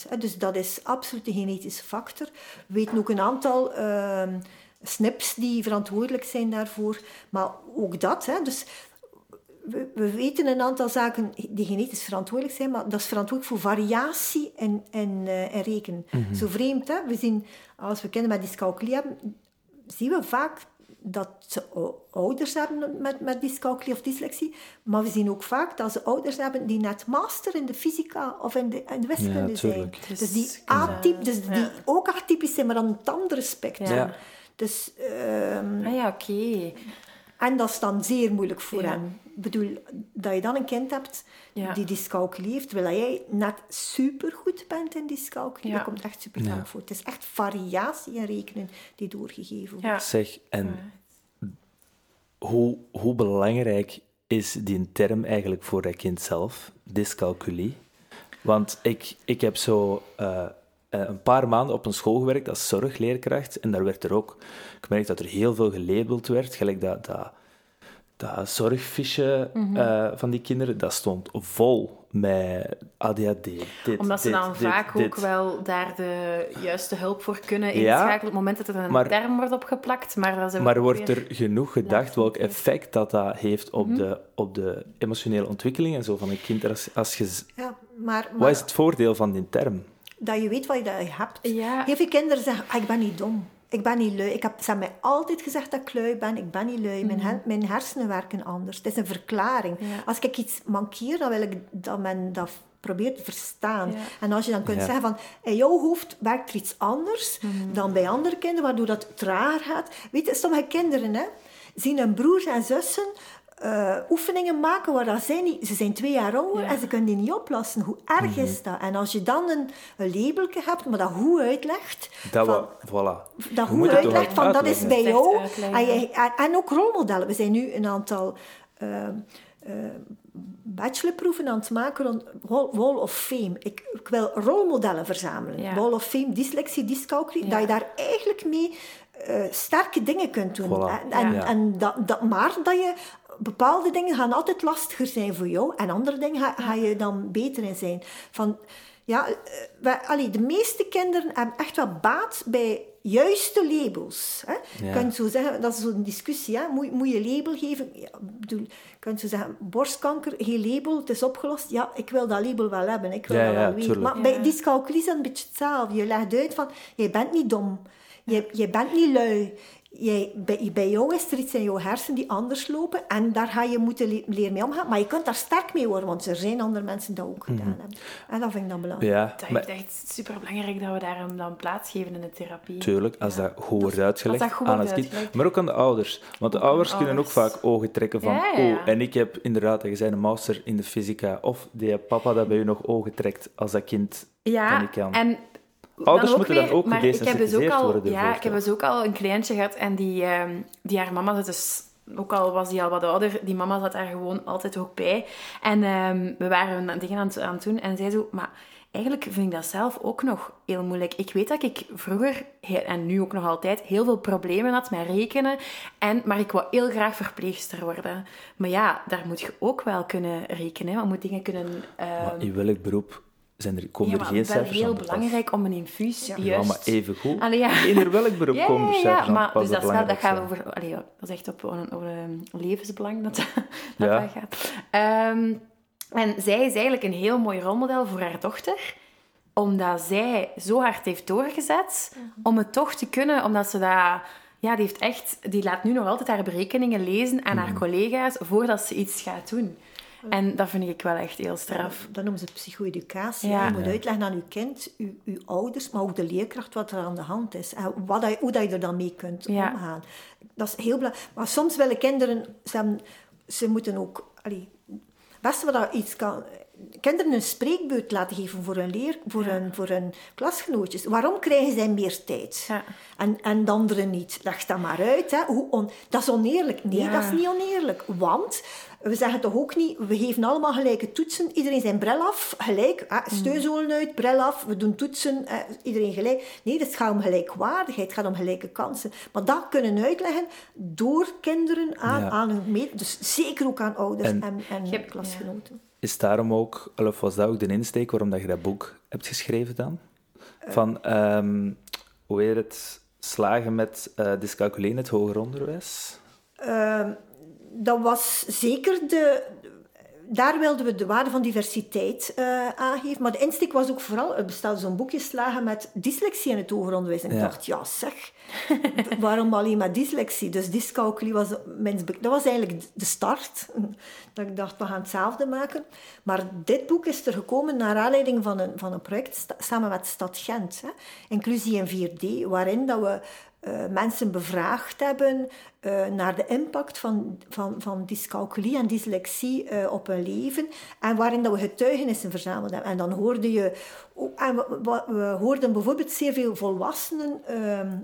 Hè. Dus dat is absoluut een genetische factor. We weten ook een aantal ehm, SNPs die verantwoordelijk zijn daarvoor. Maar ook dat, hè. dus we, we weten een aantal zaken die genetisch verantwoordelijk zijn, maar dat is verantwoordelijk voor variatie en, en, eh, en rekenen. Zo vreemd, hè? We zien, als we kinderen met dyscalculie hebben, zien we vaak dat ze ouders hebben met, met dyscalculie of dyslexie, maar we zien ook vaak dat ze ouders hebben die net master in de fysica of in de, in de wiskunde Ja, zijn. Dus, Dus die, atyp, dus die ja. ook atypisch zijn, maar dan het andere spectrum. Ja. Dus, ehm, Ah ja, oké. En dat is dan zeer moeilijk voor Ja. hen. Ik bedoel, dat je dan een kind hebt Ja. die dyscalculie heeft, terwijl jij net supergoed bent in dyscalculie. Ja. Dat komt echt super vaak voor. Het is echt variatie in rekenen die doorgegeven wordt. Ja. Zeg, en hoe, hoe belangrijk is die term eigenlijk voor dat kind zelf, dyscalculie? Want ik, ik heb zo eh, eh, een paar maanden op een school gewerkt als zorgleerkracht en daar werd er ook... Ik merk dat er heel veel gelabeld werd, gelijk dat, dat, dat zorgfiche Mhm. eh, van die kinderen, dat stond vol met ADHD. Dit, Omdat ze dit, dan dit, vaak dit. ook wel daar de juiste hulp voor kunnen Ja, inschakelen op het moment dat er een maar- term wordt opgeplakt. Maar, dat is Maar wordt weer- er genoeg gedacht welk effect dat, dat heeft op, Mhm. de, op de emotionele ontwikkeling en zo van een kind? Als, als je, Ja, maar, wat maar is het voordeel van die term? Dat je weet wat je, dat je hebt. Ja. Heel veel kinderen zeggen, ah, ik ben niet dom. Ik ben niet lui. Ik heb, ze hebben mij altijd gezegd dat ik lui ben. Ik ben niet lui. Mijn, hen- mijn hersenen werken anders. Het is een verklaring. Mhm. Ja. Als ik iets mankeer, dan wil ik dat men dat probeert te verstaan. Ja. En als je dan kunt Ja. zeggen van, in jouw hoofd werkt er iets anders Mhm. dan bij andere kinderen, waardoor dat trager gaat. Weet je, sommige kinderen hè, zien hun broers en zussen eh, oefeningen maken waar dat zij niet... Ze zijn twee jaar ouder Ja. en ze kunnen die niet oplossen. Hoe erg Mhm. is dat? En als je dan een, een labeltje hebt, maar dat goed uitlegt... Dat van- we, voilà. dat toch uitlegt van dat is bij jou. En, je- en, en ook rolmodellen. We zijn nu een aantal eh, eh, bachelorproeven aan het maken rond Wall, Wall of Fame. Ik, ik wil rolmodellen verzamelen. Ja. Wall of Fame, dyslexie, dyscalculie. Ja. Dat je daar eigenlijk mee eh, sterke dingen kunt doen. Voilà. En, en, Ja. en dat, dat, maar dat je... Bepaalde dingen gaan altijd lastiger zijn voor jou. En andere dingen ga, ga je dan beter in zijn. Van, ja, eh, wij, allee, de meeste kinderen hebben echt wel baat bij juiste labels. Hè. Ja. Je kunt zo zeggen, dat is zo'n discussie. Hè. Moet, moet je label geven? Ja, bedoel, je kunt zo zeggen, borstkanker, geen label, het is opgelost. Ja, ik wil dat label wel hebben. Ik wil Ja, dat ja, wel weten. Maar bij dyscalculie is dat een beetje hetzelfde. Je legt uit van, jij bent niet dom. Je, je bent niet lui. Jij, bij, bij jou is er iets in jouw hersenen die anders lopen en daar ga je moeten le- leren mee omgaan. Maar je kunt daar sterk mee worden, want er zijn andere mensen die dat ook gedaan hebben. En dat vind ik dan belangrijk. Ja, Dat maar is echt super belangrijk dat we daar hem dan plaats geven in de therapie. tuurlijk, als dat goed wordt uitgelegd als dat goed aan het kind. Maar ook aan de ouders. Want de ouders de kunnen ook vaak ogen trekken van... Ja, ja, ja. Oh, en ik heb inderdaad, je zei een master in de fysica. Of die papa dat bij u nog ogen trekt als dat kind Ja, en Ouders dan moeten dan weer- ook maar ik heb dus ook al, worden Ja, ik heb dus ook al een cliëntje gehad en die, ehm, die haar mama zat dus... Ook al was die al wat ouder, die mama zat daar gewoon altijd ook bij. En ehm, we waren dingen aan het, aan het doen en zij zo... Maar eigenlijk vind ik dat zelf ook nog heel moeilijk. Ik weet dat ik vroeger, en nu ook nog altijd, heel veel problemen had met rekenen. En, maar ik wou heel graag verpleegster worden. Maar ja, daar moet je ook wel kunnen rekenen. Je moet dingen kunnen... ehm, Maar in welk beroep zijn er, komen ja, er maar geen wel cijfers heel belangrijk om een infuus Ja. juist... Ja, maar even goed. Allee, ja. In welk beroep Ja, komen er ja, cijfers ja, aan maar dus dat, is wel, dat gaat over... Allee, dat is echt op een, over een levensbelang dat *laughs* dat, Ja. dat gaat. Ehm, en zij is eigenlijk een heel mooi rolmodel voor haar dochter omdat zij zo hard heeft doorgezet om het toch te kunnen, omdat ze dat... Ja, die heeft echt... Die laat nu nog altijd haar berekeningen lezen aan Mhm. haar collega's voordat ze iets gaat doen. En dat vind ik wel echt heel straf. Dat noemen ze psycho-educatie. Ja. Je moet Ja. uitleggen aan je kind, uw, uw ouders, maar ook de leerkracht wat er aan de hand is. En wat dat je- hoe dat je er dan mee kunt Ja. omgaan. Dat is heel belangrijk. Maar soms willen kinderen... Ze, hebben- ze moeten ook... Allee, het beste wat dat iets kan... Kinderen een spreekbeurt laten geven voor hun, leer, voor hun, voor hun klasgenootjes. Waarom krijgen zij meer tijd? Ja. En, en de anderen niet. Leg dat maar uit. Hè. Hoe on- dat is oneerlijk. Nee, Ja. dat is niet oneerlijk. Want we zeggen toch ook niet, we geven allemaal gelijke toetsen. Iedereen zijn bril af, gelijk. Hè. Steunzolen uit, bril af, we doen toetsen, hè. iedereen gelijk. Nee, het gaat om gelijkwaardigheid, het gaat om gelijke kansen. Maar dat kunnen uitleggen door kinderen aan, Ja. aan hun mede. Dus zeker ook aan ouders En- en, en, Je hebt- klasgenoten. Is daarom ook, of was dat ook de insteek waarom dat je dat boek hebt geschreven dan? Van, ehm, hoe heet het, slagen met eh dyscalculie in het hoger onderwijs? Ehm, dat was zeker de, daar wilden we de waarde van diversiteit uh, aangeven. Maar de insteek was ook vooral, er bestaat zo'n boekje slagen met dyslexie in het hoger onderwijs. En ik dacht, ja zeg, *laughs* waarom alleen maar dyslexie? Dus dyscalculie was, dat was eigenlijk de start. *laughs* Dat ik dacht, we gaan hetzelfde maken. Maar dit boek is er gekomen naar aanleiding van een, van een project samen met Stad Gent. Hè. Inclusie in 4D, waarin dat we uh, mensen bevraagd hebben uh, naar de impact van, van, van dyscalculie en dyslexie uh, op hun leven. En waarin dat we getuigenissen verzameld hebben. En dan hoorde je... En we, we hoorden bijvoorbeeld zeer veel volwassenen ehm,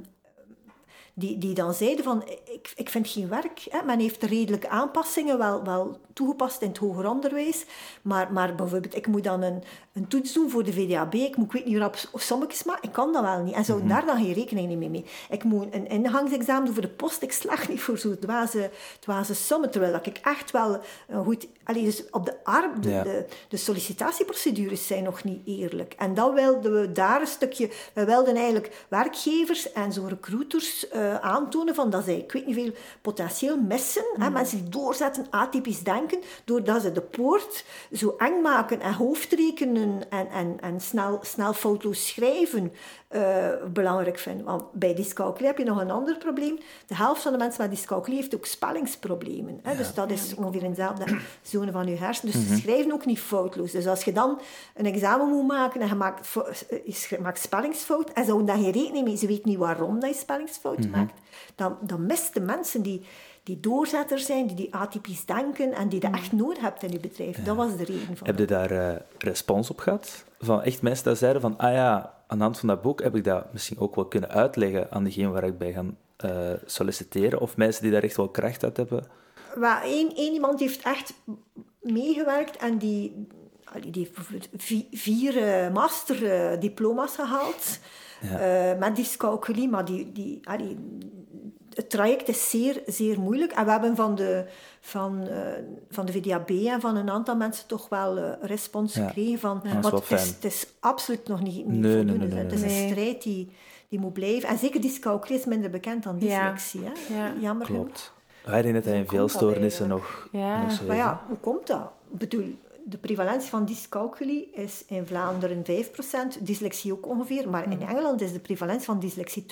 die, die dan zeiden van, ik, ik vind geen werk. Hè. Men heeft redelijke aanpassingen wel, wel toegepast in het hoger onderwijs. Maar, maar bijvoorbeeld, ik moet dan een, een toets doen voor de VDAB. Ik, moet, ik weet niet waarop sommetjes maar ik kan dat wel niet. En zou mm daar dan geen rekening mee mee. Ik moet een ingangsexamen doen voor de post. Ik slag niet voor zo'n dwaze, dwaze sommen. Terwijl dat ik echt wel een goed... Allee, dus op de, arm, de, de, de, sollicitatieprocedures zijn nog niet eerlijk. En dan wilden we daar een stukje... We wilden eigenlijk werkgevers en zo recruiters uh, aantonen van dat zij, ik weet niet veel, potentieel missen. Hè, mhm. mensen die doorzetten, atypisch denken, doordat ze de poort zo eng maken en hoofdrekenen en, en, en snel, snel foutloos schrijven uh, belangrijk vinden. Want bij dyscalculie heb je nog een ander probleem. De helft van de mensen met dyscalculie heeft ook spellingsproblemen. Hè? Dus dat is ongeveer in dezelfde *clears throat* zone van je hersenen. Dus ze mhm. schrijven ook niet foutloos. Dus als je dan een examen moet maken en je maakt, je maakt spellingsfout en ze houden daar geen rekening mee, ze weten niet waarom dat je spellingsfout mhm. maakt, dan, dan mist de mensen die die doorzetters zijn, die, die atypisch denken en die je echt nodig hebt in je bedrijf. Dat was de reden van. Heb je daar uh, respons op gehad? Van echt mensen die zeiden van, ah ja, aan de hand van dat boek heb ik dat misschien ook wel kunnen uitleggen aan degene waar ik bij ga uh, solliciteren? Of mensen die daar echt wel kracht uit hebben? Well, één, één iemand heeft echt meegewerkt en die, die heeft bijvoorbeeld vier uh, masterdiploma's gehaald. Ja. Uh, met dyscalculie, maar die, die, allee, het traject is zeer, zeer moeilijk. En we hebben van de, van, uh, van de VDAB en van een aantal mensen toch wel uh, respons gekregen. Van, ja. het, is, het, is, absoluut nog niet, niet nee, voldoende. Nee, nee, het is een strijd die, die moet blijven. En zeker dyscalculie is minder bekend dan dyslexie. Ja. Hè? Jammer Klopt. Wij denken dat hij in veel stoornissen nog, ja. nog zo Maar ja, hoe komt dat? Ik bedoel, de prevalentie van dyscalculie is in Vlaanderen 5%, dyslexie ook ongeveer, maar in hmm. Engeland is de prevalentie van dyslexie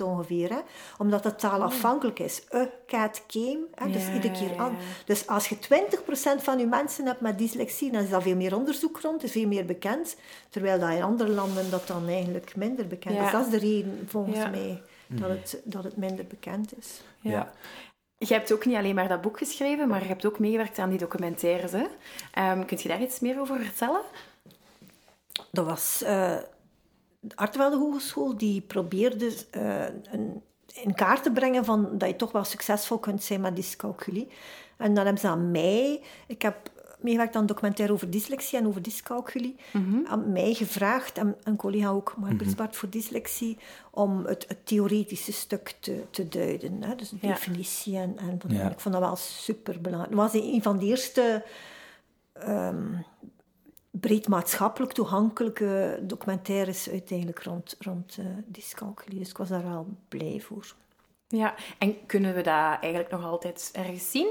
20% ongeveer, hè, omdat het taalafhankelijk is. A cat came, hè, dus iedere keer aan. Dus als je 20% van je mensen hebt met dyslexie, dan is dat veel meer onderzoek rond, is veel meer bekend, terwijl dat in andere landen dat dan eigenlijk minder bekend is. Dat is de reden, volgens mij, dat hmm. het, dat het minder bekend is. Ja. Je hebt ook niet alleen maar dat boek geschreven, maar je hebt ook meegewerkt aan die documentaires. Hè? Um, kunt je daar iets meer over vertellen? Dat was uh, de Artevelde Hogeschool die probeerde uh, een, in kaart te brengen van dat je toch wel succesvol kunt zijn met dyscalculie. En dan hebben ze aan mij... Ik heb meegewerkt aan een documentaire over dyslexie en over dyscalculie. Mm Aan mij gevraagd, en een collega ook, Margaret mm -hmm. voor dyslexie, om het, het, theoretische stuk te, te duiden. Hè? Dus de definitie. En, en ja. Ik vond dat wel super belangrijk. Het was een van de eerste um, breed maatschappelijk toegankelijke documentaires uiteindelijk rond, rond uh, dyscalculie. Dus ik was daar wel blij voor. Ja, en kunnen we dat eigenlijk nog altijd ergens zien?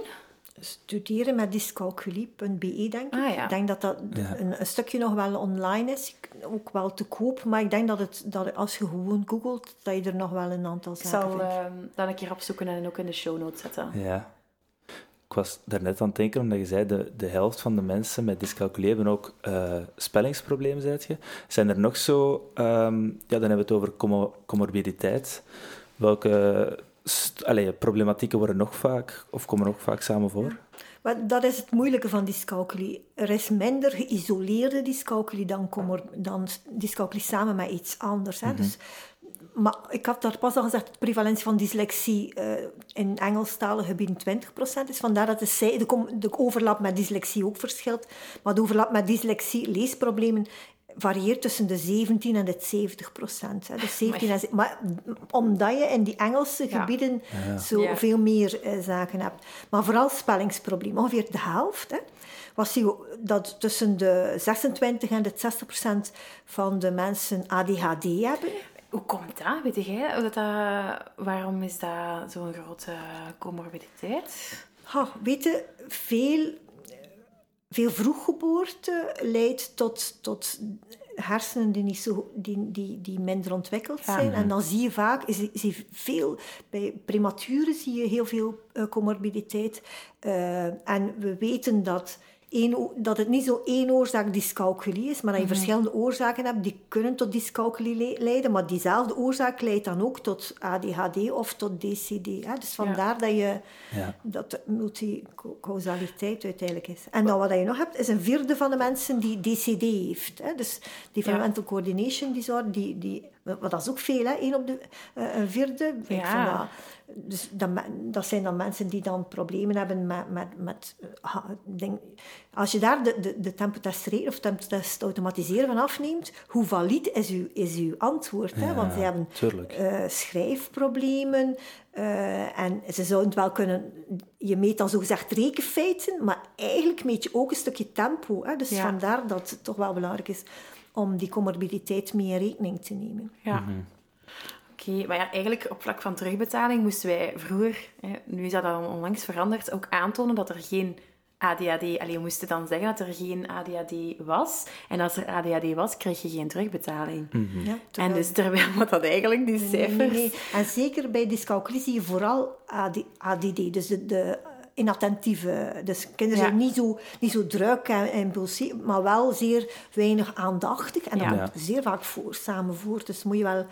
Studeren met dyscalculie.be, denk ik. Ah, ja. Ik denk dat dat een, een, stukje nog wel online is, ook wel te koop. Maar ik denk dat, het, dat als je gewoon googelt, dat je er nog wel een aantal zaken vindt. Ik zal uh, dat een keer opzoeken en ook in de show notes zetten. Ja. Ik was daarnet aan het denken, omdat je zei, de, de helft van de mensen met dyscalculie hebben ook uh, spellingsproblemen, zei je. Zijn er nog zo... Um, ja, dan hebben we het over comorbiditeit. Welke allee, problematieken worden nog vaak, of komen nog vaak samen voor? Maar dat is het moeilijke van dyscalculie. Er is minder geïsoleerde dyscalculie dan, dan dyscalculie samen met iets anders. Hè. Mhm. dus, maar ik had daar pas al gezegd, de prevalentie van dyslexie uh, in Engelstalige gebieden 20% is. Vandaar dat de, de, de overlap met dyslexie ook verschilt. Maar de overlap met dyslexie, leesproblemen, varieert tussen de 17 en de 70 procent. Hè. Dus 17 en, maar omdat je in die Engelse gebieden ja. zo veel meer uh, zaken hebt. Maar vooral spellingsproblemen. Ongeveer de helft. Hè, was die, dat tussen de 26 en de 60 procent van de mensen ADHD hebben. Hoe komt dat? Weet jij? Dat dat, waarom is dat zo'n grote comorbiditeit? Ha, weet je, veel, veel vroeggeboorte leidt tot, tot hersenen die, niet zo, die, die, die minder ontwikkeld zijn. En dan zie je vaak, zie, zie veel, bij prematuren zie je heel veel uh, comorbiditeit. Uh, en we weten dat één, dat het niet zo één oorzaak dyscalculie is, maar dat je mhm. verschillende oorzaken hebt die kunnen tot dyscalculie leiden, maar diezelfde oorzaak leidt dan ook tot ADHD of tot DCD. Hè? Dus vandaar dat je ja. dat multicausaliteit uiteindelijk is. En dan wat je nog hebt, is een vierde van de mensen die DCD heeft. Hè? Dus developmental coordination disorder, die, die, wat dat is ook veel, hè? Eén op de uh, een vierde. Ja dus dat, dat, zijn dan mensen die dan problemen hebben met... met, met denk, als je daar de, de, de tempotest of tempotest automatiseren van afneemt, hoe valide is uw, is uw antwoord? Hè? Want ze hebben uh, schrijfproblemen uh, en ze zouden het wel kunnen... Je meet dan zogezegd rekenfeiten, maar eigenlijk meet je ook een stukje tempo. Hè? Dus vandaar dat het toch wel belangrijk is om die comorbiditeit mee in rekening te nemen. Ja. Mhm. Oké, maar ja, eigenlijk op vlak van terugbetaling moesten wij vroeger, hè, nu is dat al onlangs veranderd, ook aantonen dat er geen ADHD... Allee, we moesten dan zeggen dat er geen ADHD was. En als er ADHD was, kreeg je geen terugbetaling. Mhm. ja, en dus terwijl wat dat eigenlijk, die cijfers... Nee, nee, En zeker bij dyscalculie zie je vooral ADD, dus de, de inattentieve. Dus kinderen zijn niet zo, niet zo druk en impulsief, maar wel zeer weinig aandachtig. En dat komt zeer vaak voor, samen voor. Dus moet je wel...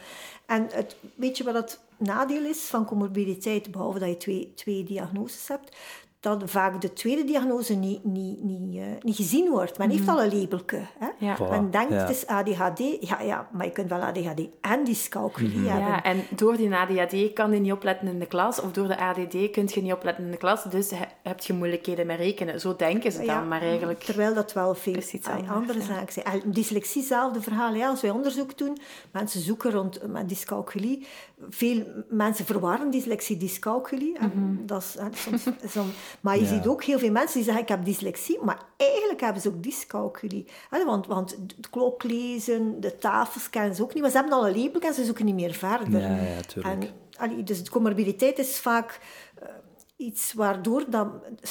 En het, weet je wat het nadeel is van comorbiditeit, behalve dat je twee, twee diagnoses hebt? Dat vaak de tweede diagnose niet, niet, niet, uh, niet gezien wordt. Men heeft mhm. al een labelke. Hè? Ja. Men denkt het is ADHD. Ja, ja, maar je kunt wel ADHD en dyscalculie mm hebben. Ja, en door die ADHD kan je niet opletten in de klas. Of door de ADD kun je niet opletten in de klas. Dus heb je moeilijkheden met rekenen. Zo denken ze dan, maar eigenlijk... Terwijl dat wel veel anders, andere zaken zijn. En dyslexie, hetzelfde verhaal. Ja, als wij onderzoek doen, mensen zoeken rond met dyscalculie. Veel mensen verwarren dyslexie, dyscalculie. Mm Dat is soms... soms maar je ziet ook heel veel mensen die zeggen, ik heb dyslexie, maar eigenlijk hebben ze ook dyscalculie. Want, want het klok lezen, de tafels kennen ze ook niet, maar ze hebben al een label en ze zoeken niet meer verder. Ja, ja, tuurlijk. En, dus de comorbiditeit is vaak uh, iets waardoor dat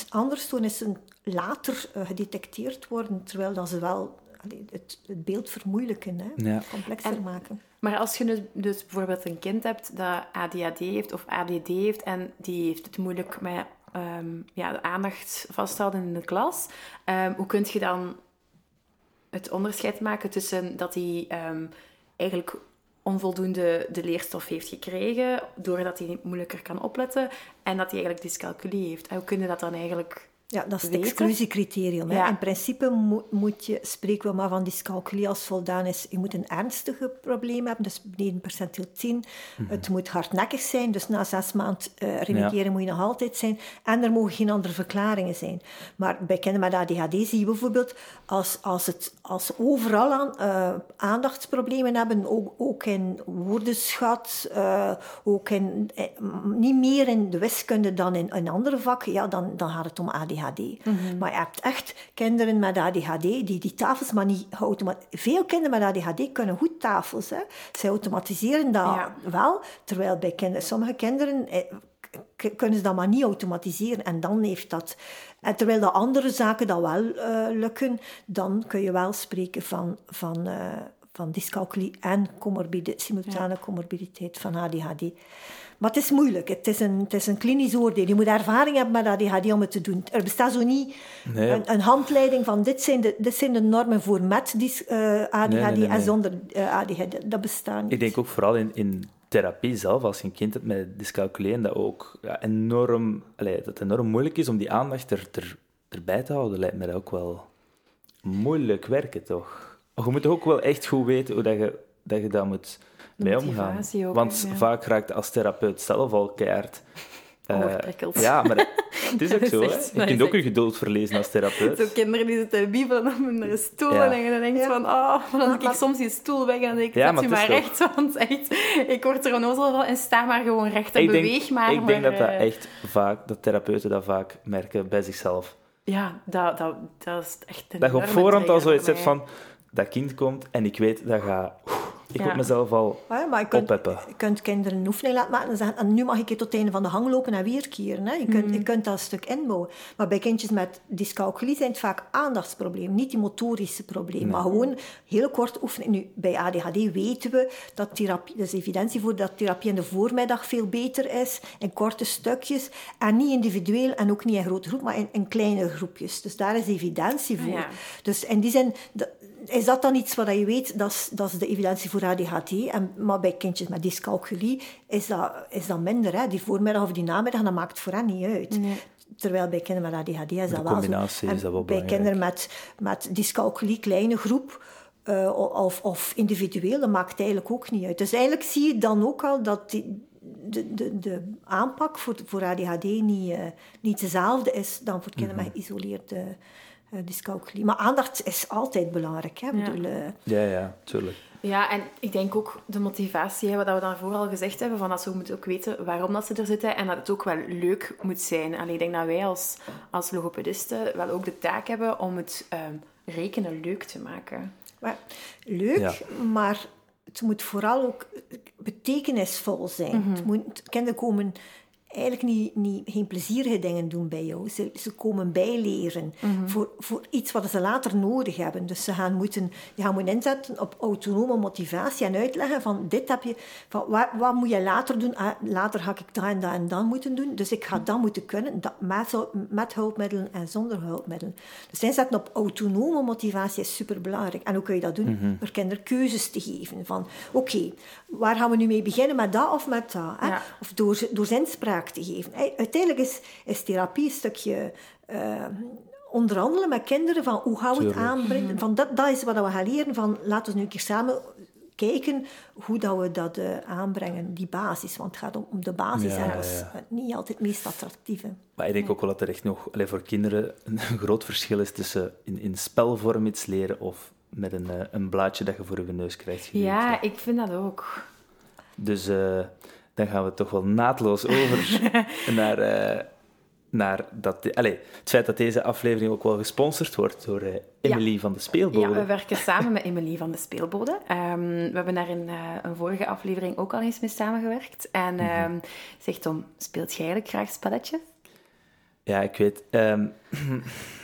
anderstoornissen later uh, gedetecteerd worden, terwijl dat ze wel het, het, beeld vermoeilijken, hè? Ja. complexer maken. Maar als je dus, bijvoorbeeld een kind hebt dat ADHD heeft of ADD heeft en die heeft het moeilijk met um, ja, de aandacht vasthouden in de klas. Um, hoe kun je dan het onderscheid maken tussen dat hij um, eigenlijk onvoldoende de leerstof heeft gekregen, doordat hij moeilijker kan opletten, en dat hij eigenlijk dyscalculie heeft? En hoe kun je dat dan eigenlijk ja, dat is het exclusiecriterium. In principe moet je, spreken we maar van dyscalculie als voldaan is. Je moet een ernstige probleem hebben, dus beneden percentiel 10. Mhm. Het moet hardnekkig zijn, dus na zes maanden uh, remediëren moet je nog altijd zijn. En er mogen geen andere verklaringen zijn. Maar bij kinderen met ADHD zie je bijvoorbeeld, als, als, het, als ze overal aan, uh, aandachtsproblemen hebben, ook, ook in woordenschat, uh, ook in, niet meer in de wiskunde dan in, in andere vakken, ja, dan, dan gaat het om ADHD. Mhm. Maar je hebt echt kinderen met ADHD die die tafels maar niet automatiseren. Veel kinderen met ADHD kunnen goed tafels. Hè. Ze automatiseren dat wel, terwijl bij kinderen, sommige kinderen eh, kunnen ze dat maar niet automatiseren. En dan heeft dat... En terwijl de andere zaken dat wel uh, lukken, dan kun je wel spreken van... van uh, van dyscalculie en simultane comorbiditeit van ADHD. Maar het is moeilijk. Het is een, het is een klinisch oordeel. Je moet ervaring hebben met ADHD om het te doen. Er bestaat zo niet een, een, handleiding van dit zijn de, dit zijn de normen voor met uh, eh, ADHD en zonder uh, ADHD. Dat bestaat niet. Ik denk ook vooral in, in therapie zelf, als je een kind hebt met dyscalculie, dat ook ja, enorm, allez, dat het enorm moeilijk is om die aandacht er, er, erbij te houden, lijkt mij ook wel moeilijk werken, toch? Je moet ook wel echt goed weten hoe dat je dat, je dat moet mee omgaan. Want vaak raakt als therapeut zelf al keihard... Uh, ja, maar *laughs* het is ook zo. Je kunt ook je geduld verlezen als therapeut. Zo kinderen die zitten wiebelen op hun stoel en je denkt van, oh, dan heb ik soms die stoel weg en dan denk ik, ja, maar, maar recht. *laughs* Want echt, ik word er onnozel van en sta maar gewoon recht en ik beweeg denk, maar. Ik denk dat dat eh, echt vaak, dat therapeuten dat vaak merken bij zichzelf. Ja, dat, dat, dat is echt een Dat je op voorhand al zoiets hebt van, dat kind komt en ik weet, dat gaat Ik Ja. moet mezelf al Ja, maar je kunt, oppeppen. je kunt kinderen een oefening laten maken en zeggen, en nu mag ik hier tot het einde van de gang lopen en weer keren. Hè. Je, kunt, je kunt dat een stuk inbouwen. Maar bij kindjes met dyscalculie zijn het vaak aandachtsproblemen, niet die motorische problemen. Maar gewoon heel kort oefenen. Nu, bij ADHD weten we dat therapie, er is evidentie voor dat therapie in de voormiddag veel beter is, in korte stukjes. En niet individueel en ook niet in grote groep, maar in, in kleine groepjes. Dus daar is evidentie voor. Ja. Dus in die zin, dat- is dat dan iets wat je weet, dat is, dat is de evidentie voor ADHD. En, maar bij kindjes met dyscalculie is dat, is dat minder. Hè. Die voormiddag of die namiddag, dat maakt voor hen niet uit. Terwijl bij kinderen met ADHD is dat wel zo. combinatie is dat wel bij kinderen met, met dyscalculie, kleine groep, eh, of, of individueel, dat maakt eigenlijk ook niet uit. Dus eigenlijk zie je dan ook al dat die, de, de, de aanpak voor, voor ADHD niet, eh, niet dezelfde is dan voor kinderen Mhm. met geïsoleerde dyscalculie. Maar aandacht is altijd belangrijk. Hè? Ja. bedoel, eh, Ja, ja, tuurlijk. Ja, en ik denk ook de motivatie, hè, wat we daarvoor al gezegd hebben, van dat ze moeten ook weten waarom dat ze er zitten en dat het ook wel leuk moet zijn. Allee, ik denk dat wij als, als logopedisten wel ook de taak hebben om het ehm, rekenen leuk te maken. Maar leuk, Ja. maar het moet vooral ook betekenisvol zijn. Mhm. het moet, kinderen komen eigenlijk niet, niet, geen plezierige dingen doen bij jou. Ze, ze komen bijleren Mhm. voor, voor iets wat ze later nodig hebben. Dus ze gaan moeten, je gaan moeten inzetten op autonome motivatie en uitleggen van dit heb je, van wat, wat moet je later doen? Ah, later ga ik dat en dat en dat moeten doen. Dus ik ga dat moeten kunnen, dat, met, met hulpmiddelen en zonder hulpmiddelen. Dus inzetten op autonome motivatie is superbelangrijk. En hoe kun je dat doen? Door kinderen keuzes te geven. Van, oké, waar gaan we nu mee beginnen? Met dat of met dat? Hè? Ja. Of door, door zinspraak te geven. Uiteindelijk is, is therapie een stukje... eh, onderhandelen met kinderen van hoe gaan we het aanbrengen. Van dat, dat is wat we gaan leren. Van, laten we nu een keer samen kijken hoe dat we dat eh, aanbrengen, die basis. Want het gaat om, om de basis Ja, en dat is ja. niet altijd het meest attractieve. Maar ik denk ook wel dat er echt nog allee, voor kinderen een *laughs* groot verschil is tussen in, in spelvorm iets leren of met een, eh, een blaadje dat je voor je neus krijgt. geduwd. Ja, ik vind dat ook. Dus eh, dan gaan we toch wel naadloos over *laughs* naar, eh, naar dat, allee, het feit dat deze aflevering ook wel gesponsord wordt door eh Emily van de Speelbode. Ja, we werken samen met Emilie van de Speelbode. Ehm, we hebben daar in een vorige aflevering ook al eens mee samengewerkt. En ehm zegt Tom, speelt jij eigenlijk graag spelletjes? Ja, ik weet. ehm, *clears throat*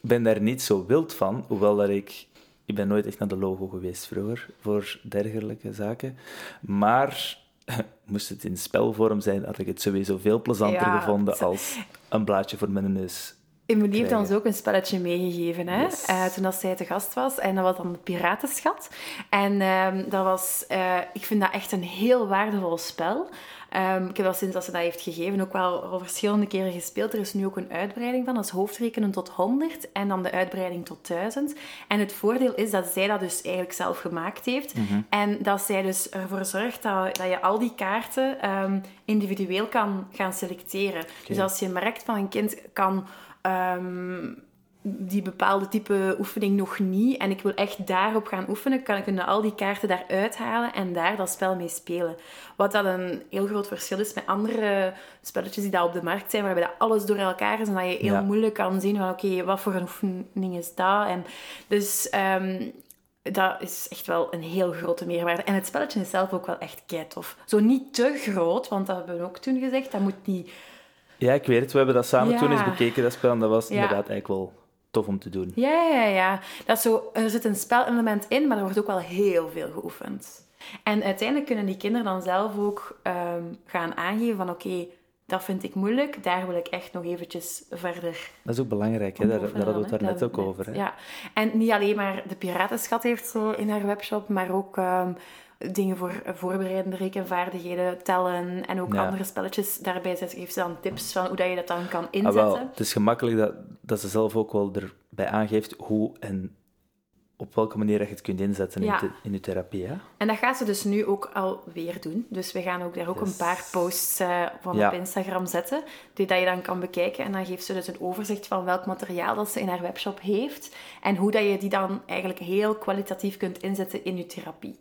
ben daar niet zo wild van, hoewel dat ik... Ik ben nooit echt naar de logo geweest vroeger, voor dergelijke zaken. Maar *laughs* moest het in spelvorm zijn, had ik het sowieso veel plezanter Ja, gevonden zo- als een blaadje voor mijn neus. Emilie heeft ons ook een spelletje meegegeven hè? Yes. eh, toen dat zij te gast was. En dat was dan de Piratenschat. En ehm, dat was, eh, ik vind dat echt een heel waardevol spel. Ehm, ik heb dat sinds dat ze dat heeft gegeven ook wel al verschillende keren gespeeld. Er is nu ook een uitbreiding van. Dat is hoofdrekenen tot 100 en dan de uitbreiding tot 1000. En het voordeel is dat zij dat dus eigenlijk zelf gemaakt heeft. En dat zij dus ervoor zorgt dat, dat je al die kaarten ehm, individueel kan gaan selecteren. Dus als je merkt van een kind kan ehm, die bepaalde type oefening nog niet en ik wil echt daarop gaan oefenen, kan ik kunnen al die kaarten daaruit halen en daar dat spel mee spelen. Wat dat een heel groot verschil is met andere spelletjes die daar op de markt zijn, waarbij dat alles door elkaar is en dat je heel Ja. moeilijk kan zien van oké, wat voor een oefening is dat? En dus ehm, dat is echt wel een heel grote meerwaarde. En het spelletje is zelf ook wel echt kei tof. Zo niet te groot, want dat hebben we ook toen gezegd, dat moet niet... Ja, ik weet het. We hebben dat samen Ja. toen eens bekeken, dat spel. En dat was Ja. inderdaad eigenlijk wel tof om te doen. Ja, ja, ja. Dat is zo, er zit een spelelement in, maar er wordt ook wel heel veel geoefend. En uiteindelijk kunnen die kinderen dan zelf ook ehm, gaan aangeven van oké, dat vind ik moeilijk, daar wil ik echt nog eventjes verder Dat is ook belangrijk, hè? daar, daar hadden we het daar net ook over. Hè? Ja, en niet alleen maar de Piratenschat heeft zo in haar webshop, maar ook ehm, dingen voor voorbereidende rekenvaardigheden, tellen en ook Ja. andere spelletjes. Daarbij geeft ze dan tips van hoe dat je dat dan kan Ah, inzetten. wel, het is gemakkelijk dat, dat ze zelf ook wel erbij aangeeft hoe en op welke manier je het kunt inzetten Ja. in, in je therapie. Hè? En dat gaat ze dus nu ook alweer doen. Dus we gaan ook daar ook Yes. een paar posts eh, van Ja. op Instagram zetten, die dat je dan kan bekijken. En dan geeft ze dus een overzicht van welk materiaal dat ze in haar webshop heeft en hoe dat je die dan eigenlijk heel kwalitatief kunt inzetten in je therapie.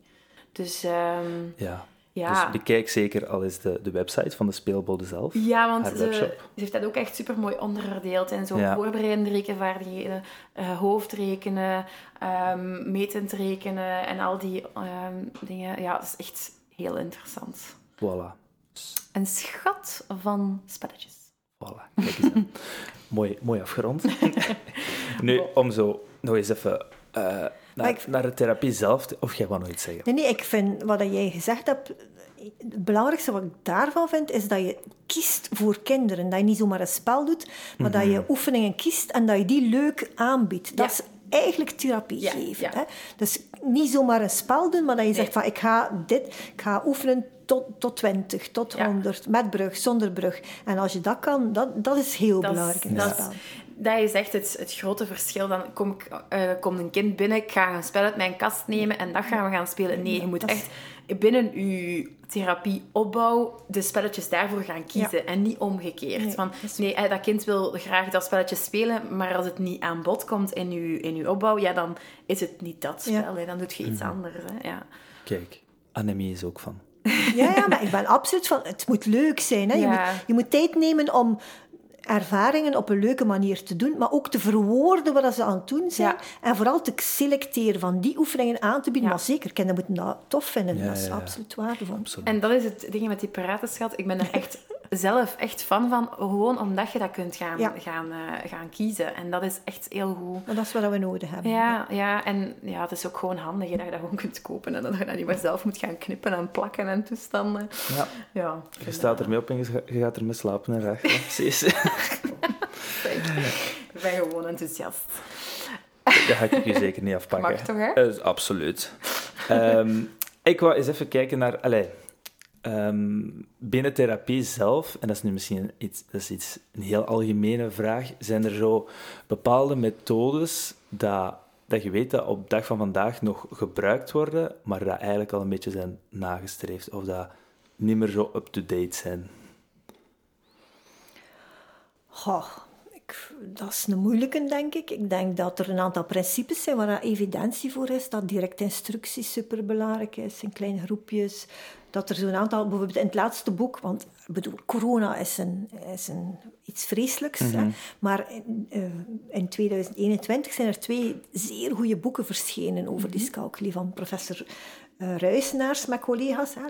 Dus ehm, Ja. Ja. Dus bekijk zeker al eens de, de website van de speelbode zelf. Ja, want ze, ze heeft dat ook echt super mooi onderverdeeld in zo Ja. voorbereidende rekenvaardigheden, eh, hoofdrekenen, ehm, metend rekenen en al die ehm, dingen. Ja, dat is echt heel interessant. Voilà. Een schat van spelletjes. Voilà, kijk eens aan. *laughs* mooi, mooi afgerond. *laughs* nu, om zo nog eens even eh, naar, ik- naar de therapie zelf... Of jij wou nog iets zeggen? Nee, nee, ik vind wat dat jij gezegd hebt, het belangrijkste wat ik daarvan vind, is dat je kiest voor kinderen. Dat je niet zomaar een spel doet, maar dat je oefeningen kiest en dat je die leuk aanbiedt. Dat Ja. is eigenlijk therapie Ja, geven. ja. Hè? Dus niet zomaar een spel doen, maar dat je Nee. zegt van ik ga dit, ik ga oefenen tot, tot 20, tot Ja. 100, met brug, zonder brug. En als je dat kan, dat, dat is heel Dat is- belangrijk in dat het is- spel. Dat is echt het, het grote verschil. Dan kom ik, eh, komt een kind binnen, ik ga een spel uit mijn kast nemen en dat gaan we gaan spelen. Nee, je moet echt binnen je therapieopbouw de spelletjes daarvoor gaan kiezen en niet omgekeerd. Nee, Van, nee, eh, dat kind wil graag dat spelletje spelen, maar als het niet aan bod komt in je, in uw opbouw, ja, dan is het niet dat spel. Dan doe je iets anders. Hè. Ja. Kijk, Annemie is ook van. Ja, ja, maar ik ben absoluut van, het moet leuk zijn. Hè? Je, Ja. moet, je moet tijd nemen om ervaringen op een leuke manier te doen, maar ook te verwoorden wat ze aan het doen zijn. Ja. En vooral te selecteren van die oefeningen aan te bieden. Ja. Maar zeker, kinderen moeten dat tof vinden. Ja, dat is ja, ja. absoluut waardevol. Absoluut. En dat is het ding met die paratenschat. Ik ben er echt zelf echt fan van, gewoon omdat je dat kunt gaan, Ja. gaan, eh, gaan kiezen. En dat is echt heel goed. Maar dat is wat we nodig hebben. Ja, ja, en ja, het is ook gewoon handig hè, dat je dat gewoon kunt kopen en dat je dat niet meer zelf moet gaan knippen en plakken en toestanden. Ja, Ja, je staat ermee op en je gaat ermee slapen en recht. *laughs* Precies. ik ben gewoon enthousiast. Dat ga ik je zeker niet afpakken. Mag toch, hè? Eh, absoluut. Ehm, ik wou eens even kijken naar... Allez, ehm, binnen therapie zelf, en dat is nu misschien iets, dat is iets, een heel algemene vraag, zijn er zo bepaalde methodes dat, dat je weet dat op dag van vandaag nog gebruikt worden, maar dat eigenlijk al een beetje zijn nagestreefd, of dat niet meer zo up-to-date zijn? Goh, ik, dat is een moeilijke, denk ik. Ik denk dat er een aantal principes zijn waar evidentie voor is. Dat direct instructie superbelangrijk is, in kleine groepjes. Dat er zo'n aantal, bijvoorbeeld in het laatste boek, want ik bedoel, corona is, een, is een, iets vreselijks. hè. Maar in, eh, in 2021 zijn er twee zeer goede boeken verschenen over dyscalculie van professor eh Ruisenaars met collega's. Hè,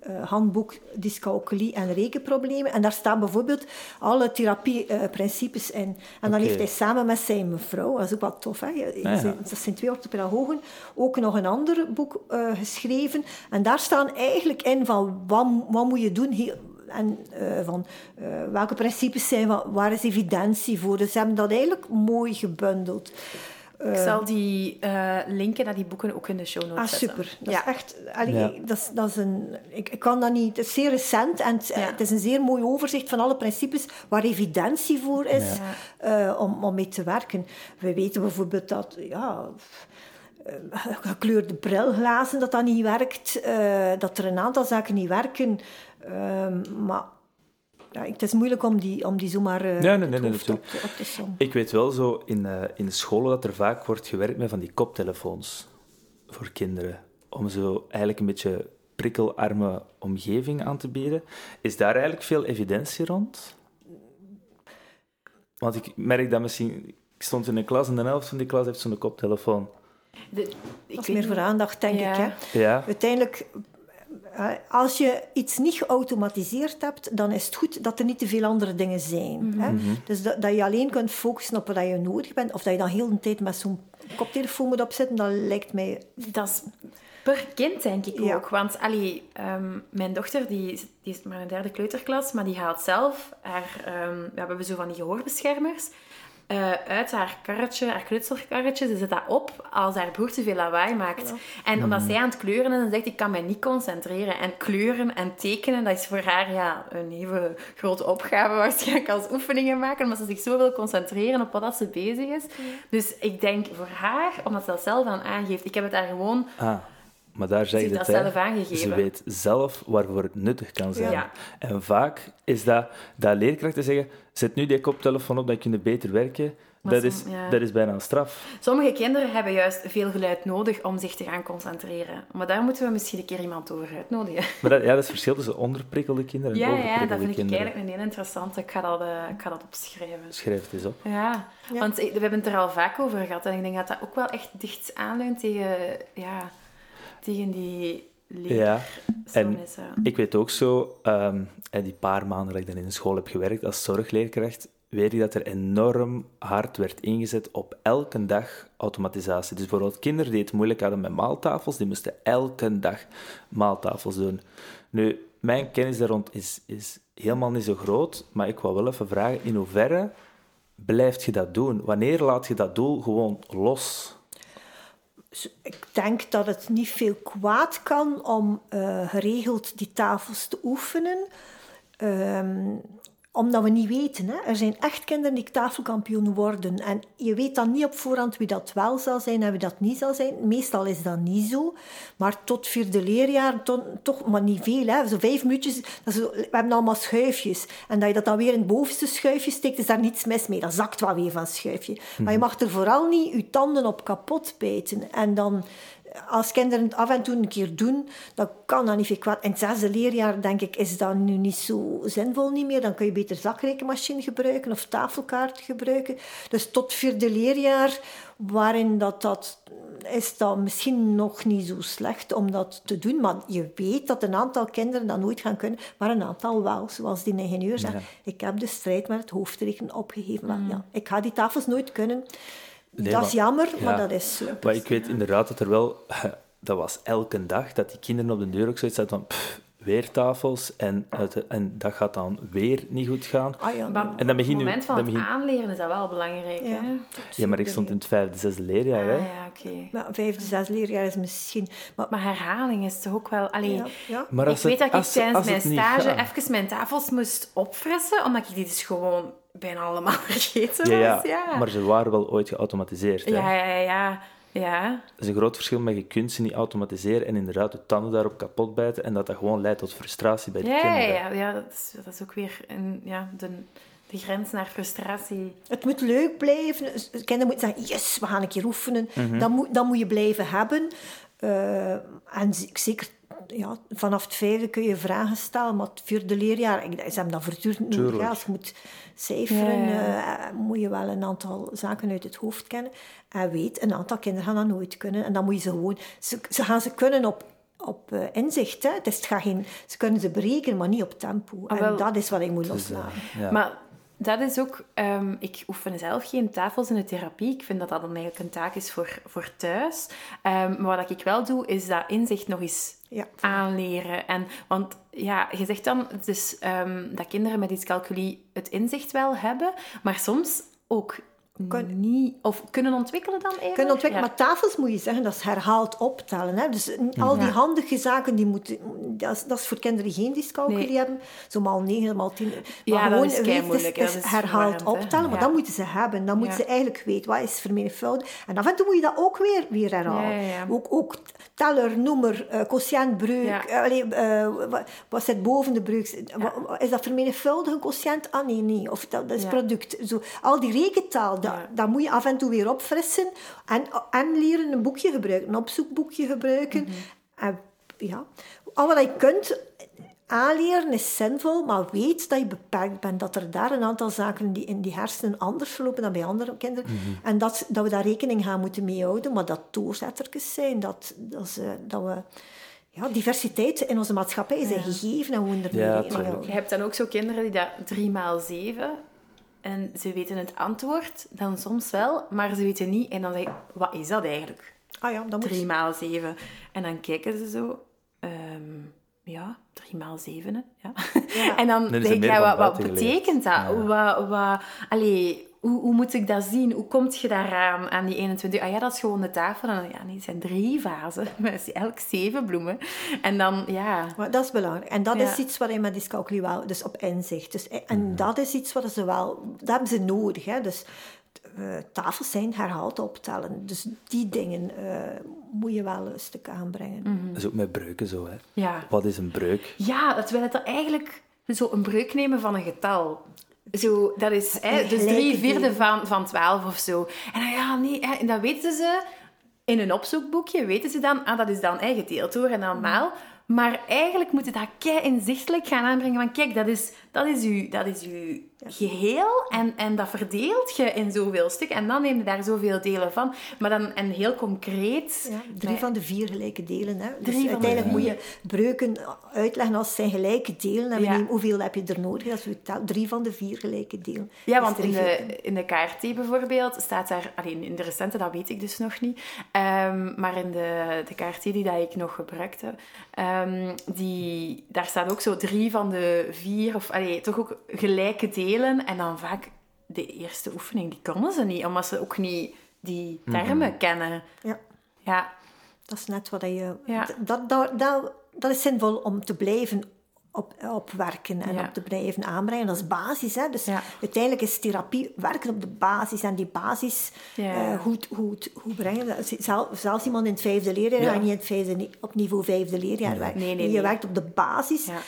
eh, handboek dyscalculie en rekenproblemen. En daar staan bijvoorbeeld alle therapieprincipes in. En dan heeft hij samen met zijn mevrouw, dat is ook wat tof, hè? Ja. ze- dat zijn twee orthopedagogen, ook nog een ander boek eh, geschreven. En daar staan eigenlijk in van wat, wat moet je doen hier, en van welke principes zijn, waar is evidentie voor. Dus ze hebben dat eigenlijk mooi gebundeld. Ik zal die eh, linken naar die boeken ook in de show notes Ah, zetten. super. Dat ja. is echt... allee, Ja. dat, is, dat is een... Ik, ik kan dat niet... Het is zeer recent en het, Ja. het is een zeer mooi overzicht van alle principes waar evidentie voor is eh, om, om mee te werken. We weten bijvoorbeeld dat... Ja, eh, gekleurde brilglazen, dat dat niet werkt. eh, dat er een aantal zaken niet werken. Ehm, maar ja, het is moeilijk om die, om die zomaar eh, nee, nee, nee, op, natuurlijk. te- op te sommen. Ik weet wel zo in, eh, in de scholen dat er vaak wordt gewerkt met van die koptelefoons voor kinderen. Om zo eigenlijk een beetje prikkelarme omgeving aan te bieden. Is daar eigenlijk veel evidentie rond? Want ik merk dat misschien... Ik stond in een klas en de helft van die klas heeft zo'n koptelefoon. De- ik meer voor aandacht, denk Ja. ik. Hè? Ja, Uiteindelijk, als je iets niet geautomatiseerd hebt, dan is het goed dat er niet te veel andere dingen zijn. Hè? Dus dat, dat je alleen kunt focussen op wat je nodig bent, of dat je dan heel de tijd met zo'n koptelefoon moet opzetten, dat lijkt mij... Dat is per kind, denk ik Ja. ook. Want allee, ehm, mijn dochter die, is- die is maar een derde kleuterklas, maar die haalt zelf haar... ehm, we hebben zo van die gehoorbeschermers eh, uit haar karretje, haar knutselkarretje. Ze zet dat op als haar broer te veel lawaai maakt. En omdat zij aan het kleuren is, dan zegt ik kan mij niet concentreren. En kleuren en tekenen, dat is voor haar ja, een even grote opgave *laughs* waarschijnlijk als oefeningen maken, omdat ze zich zo wil concentreren op wat dat ze bezig is. Dus ik denk voor haar, omdat ze dat zelf aan aangeeft, ik heb het daar gewoon ah, Maar daar zeg je het, dat zelf aangegeven. Ze weet zelf waarvoor het nuttig kan zijn. Ja. En vaak is dat, dat leerkrachten zeggen, zet nu die koptelefoon op, dan kun je beter werken. Maar Dat som- is, ja. dat is bijna een straf. Sommige kinderen hebben juist veel geluid nodig om zich te gaan concentreren. Maar daar moeten we misschien een keer iemand over uitnodigen. Maar dat, ja, dat is het verschil tussen onderprikkelde kinderen en Ja, ja, overprikkelde dat vind ik kinderen. eigenlijk een heel interessant. Ik ga dat, eh, ik ga dat opschrijven. Schrijf het eens op. Ja, Ja. want ik- we hebben het er al vaak over gehad. En ik denk dat dat ook wel echt dicht aanleunt tegen, ja, tegen die Ja, en ik weet ook zo, ehm, en die paar maanden dat ik dan in de school heb gewerkt als zorgleerkracht, weet ik dat er enorm hard werd ingezet op elke dag automatisatie. Dus bijvoorbeeld kinderen die het moeilijk hadden met maaltafels, die moesten elke dag maaltafels doen. Nu, mijn kennis daar rond is, is helemaal niet zo groot, maar ik wou wel even vragen, in hoeverre blijft je dat doen? Wanneer laat je dat doel gewoon los? Ik denk dat het niet veel kwaad kan om eh, geregeld die tafels te oefenen. Ehm, omdat we niet weten. Hè. Er zijn echt kinderen die tafelkampioen worden. En je weet dan niet op voorhand wie dat wel zal zijn en wie dat niet zal zijn. Meestal is dat niet zo. Maar tot vierde leerjaar, to- toch, maar niet veel. Hè. Zo vijf minuutjes, dat is zo- we hebben allemaal schuifjes. En dat je dat dan weer in het bovenste schuifje steekt, is daar niets mis mee. Dat zakt wel weer van het schuifje. Maar je mag er vooral niet je tanden op kapot bijten. En dan als kinderen het af en toe een keer doen, dan kan dat niet veel kwaad. In het zesde leerjaar, denk ik, is dat nu niet zo zinvol niet meer. Dan kun je beter zakrekenmachine gebruiken of tafelkaart gebruiken. Dus tot vierde leerjaar, waarin dat, dat is dat misschien nog niet zo slecht om dat te doen. Maar je weet dat een aantal kinderen dat nooit gaan kunnen, maar een aantal wel. Zoals die ingenieur zegt, Ja. ik heb de strijd met het hoofdrekenen opgegeven. Maar ja, ik ga die tafels nooit kunnen. Nee, dat is jammer, ja. maar dat is zo. Maar ik weet inderdaad dat er wel... *laughs* Dat was elke dag dat die kinderen op de deur ook zoiets hadden van... pff, weer tafels en, het- en dat gaat dan weer niet goed gaan. Ah ja, Maar En dan begin op je- het moment van dan het aanleren is dat wel belangrijk. Ja. Hè? Ja, maar ik stond in het vijfde, zesde leerjaar. Hè? Ah, ja, oké. Maar vijfde, zesde leerjaar is misschien... Maar, Maar herhaling is toch ook wel... Allee, ja, ja. Maar ik weet dat ik als- tijdens als mijn stage even mijn tafels moest opfressen, omdat ik die dus gewoon bijna allemaal *laughs* vergeten Ja, ja, was. Ja, maar ze waren wel ooit geautomatiseerd. Hè? ja, ja, ja, ja. Dat is een groot verschil met je kunt ze niet automatiseren en inderdaad de tanden daarop kapot bijten en dat dat gewoon leidt tot frustratie bij de kinderen. ja, ja, dat, is, dat is ook weer een, ja, de, de grens naar frustratie. Het moet leuk blijven. Kinderen moeten zeggen, yes, we gaan een keer oefenen. dat, moet, dat moet je blijven hebben. Eh, en zeker ja, vanaf het vijfde kun je vragen stellen, maar het vierde leerjaar, ik, ze hebben dat voortdurend nodig. Hè. Als je moet cijferen, Ja, ja. eh, moet je wel een aantal zaken uit het hoofd kennen. En weet, een aantal kinderen gaan dat nooit kunnen. En dan moet je ze gewoon... Ze, ze gaan ze kunnen op, op eh, inzicht. Hè. Het is, het gaat geen, ze kunnen ze berekenen, maar niet op tempo. Ah, en dat is wat ik moet Dus, loslaten. ja. Maar dat is ook... ehm, ik oefen zelf geen tafels in de therapie. Ik vind dat dat dan eigenlijk een taak is voor, voor thuis. Ehm, maar wat ik wel doe, is dat inzicht nog eens Ja. aanleren. En, want ja, je zegt dan dus, ehm, dat kinderen met dyscalculie het inzicht wel hebben, maar soms ook Kun- niet... Of kunnen ontwikkelen dan eigenlijk? kunnen ontwikkelen. Ja. Maar tafels moet je zeggen, dat is herhaald optellen. Hè? Dus al die Ja. handige zaken, die moeten, dat, is, dat is voor kinderen die geen dyscalculie Nee. hebben. Zo maal 9, maal 10. Ja, maar dat gewoon is Dat is is herhaald hè. optellen. Maar Ja. dat moeten ze hebben. Dan moeten Ja. ze eigenlijk weten, wat is vermenigvuldiging. En af en toe moet je dat ook weer, weer herhalen. Ja, ja, ja. Ook, ook teller, noemer, uh, quotiëntbreuk. Ja. eh, allee, eh, wat, wat zit boven de breuk? Is dat vermenigvuldigen quotient? Ah, nee, nee. Of dat, dat is Ja. product. Zo, al die rekentaal, dat, Ja. dat moet je af en toe weer opfrissen. En, en leren een boekje gebruiken, een opzoekboekje gebruiken. Mhm. En, ja, al wat je kunt aanleren is zinvol, maar weet dat je beperkt bent. Dat er daar een aantal zaken die in die hersenen anders verlopen dan bij andere kinderen. Mhm. En dat, dat we daar rekening gaan moeten mee houden. Maar dat doorzettertjes zijn, dat, dat, is, dat we... Ja, diversiteit in onze maatschappij is een gegeven en we moeten er Ja. Je hebt dan ook zo kinderen die dat drie maal zeven en ze weten het antwoord dan soms wel, maar ze weten niet. En dan zeg ik, wat is dat eigenlijk? Ah ja, dat moet... Drie maal zeven. En dan kijken ze zo. ehm, ja, drie maal zeven, hè. Ja. Ja. *laughs* En dan denk ik, ja, wat, betekent dat? Ja. Wat, wat, allee, hoe, hoe moet ik dat zien? Hoe kom je daaraan, aan die 21? Ah ja, dat is gewoon de tafel. En ja, nee, het zijn drie vazen. *laughs* Met elk zeven bloemen. En dan, ja... Maar dat is belangrijk. En dat Ja. is iets waar je met dyscalculie wel... Dus op inzicht. Dus, en dat is iets wat ze wel... Dat hebben ze nodig. Hè. Dus eh, tafels zijn herhaald optellen. Dus die dingen eh, moet je wel een stuk aanbrengen. Dat is ook met breuken zo, hè. Ja. Wat is een breuk? Ja, dat wil het er eigenlijk zo een breuk nemen van een getal. Zo, dat is hè, dus drie vierde van, van twaalf of zo. En dan, ja, nee, hè, en dan weten ze, in een opzoekboekje weten ze dan, ah, dat is dan hè, gedeeld door en dan maal. Maar eigenlijk moeten dat kei inzichtelijk gaan aanbrengen van, kijk, dat is, dat is uw, dat is uw geheel en, en dat verdeelt je in zoveel stukken. En dan neem je daar zoveel delen van. Maar dan, en heel concreet... Ja, drie met- van de vier gelijke delen. Hè. Dus Drie uiteindelijk moet je breuken uitleggen als het zijn gelijke delen. En we Ja. nemen hoeveel heb je er nodig? Dat is we tel- drie van de vier gelijke delen. Ja, want in de, in de KRT bijvoorbeeld staat daar... Alleen in de recente, dat weet ik dus nog niet. Ehm, maar in de, de KRT die dat ik nog gebruikt heb, ehm, die, daar staat ook zo drie van de vier... Of allee, toch ook gelijke delen. En dan vaak de eerste oefening, die konden ze niet. Omdat ze ook niet die termen kennen. Ja, Ja, dat is net wat je... Ja. Dat, dat, dat, dat is zinvol om te blijven op, opwerken en Ja. op te blijven aanbrengen. Dat is basis. Hè? Dus Ja. uiteindelijk is therapie werken op de basis. En die basis Ja. eh, goed, goed, goed brengen. Dat is Zelf, zelfs iemand in het vijfde leerjaar, Ja. en niet in het vijfde, op niveau vijfde leerjaar werkt. Nee, nee, je nee. werkt op de basis. ja.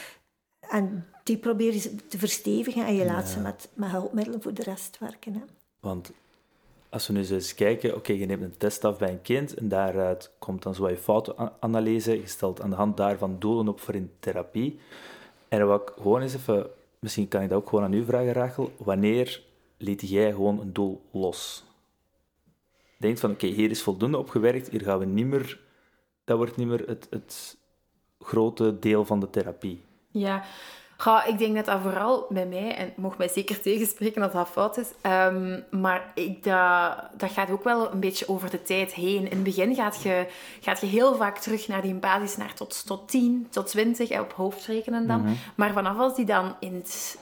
En die probeer je te verstevigen en je laat ze met, met hulpmiddelen voor de rest werken. Hè. Want als we nu zo eens kijken, oké, je neemt een test af bij een kind en daaruit komt dan zo je foutanalyse. Je stelt aan de hand daarvan doelen op voor in therapie. En wat ik gewoon eens even, misschien kan ik dat ook gewoon aan u vragen, Rachel. Wanneer liet jij gewoon een doel los? Denkt van, oké, hier is voldoende opgewerkt, hier gaan we niet meer... Dat wordt niet meer het, het grote deel van de therapie. Ja, Goh, ik denk dat dat vooral bij mij, en mocht mij zeker tegenspreken als dat fout is, ehm, maar ik, dat, dat gaat ook wel een beetje over de tijd heen. In het begin gaat je, gaat je heel vaak terug naar die basis, naar tot, tot 10, tot 20, hè, op hoofdrekenen dan. Maar vanaf als die dan in het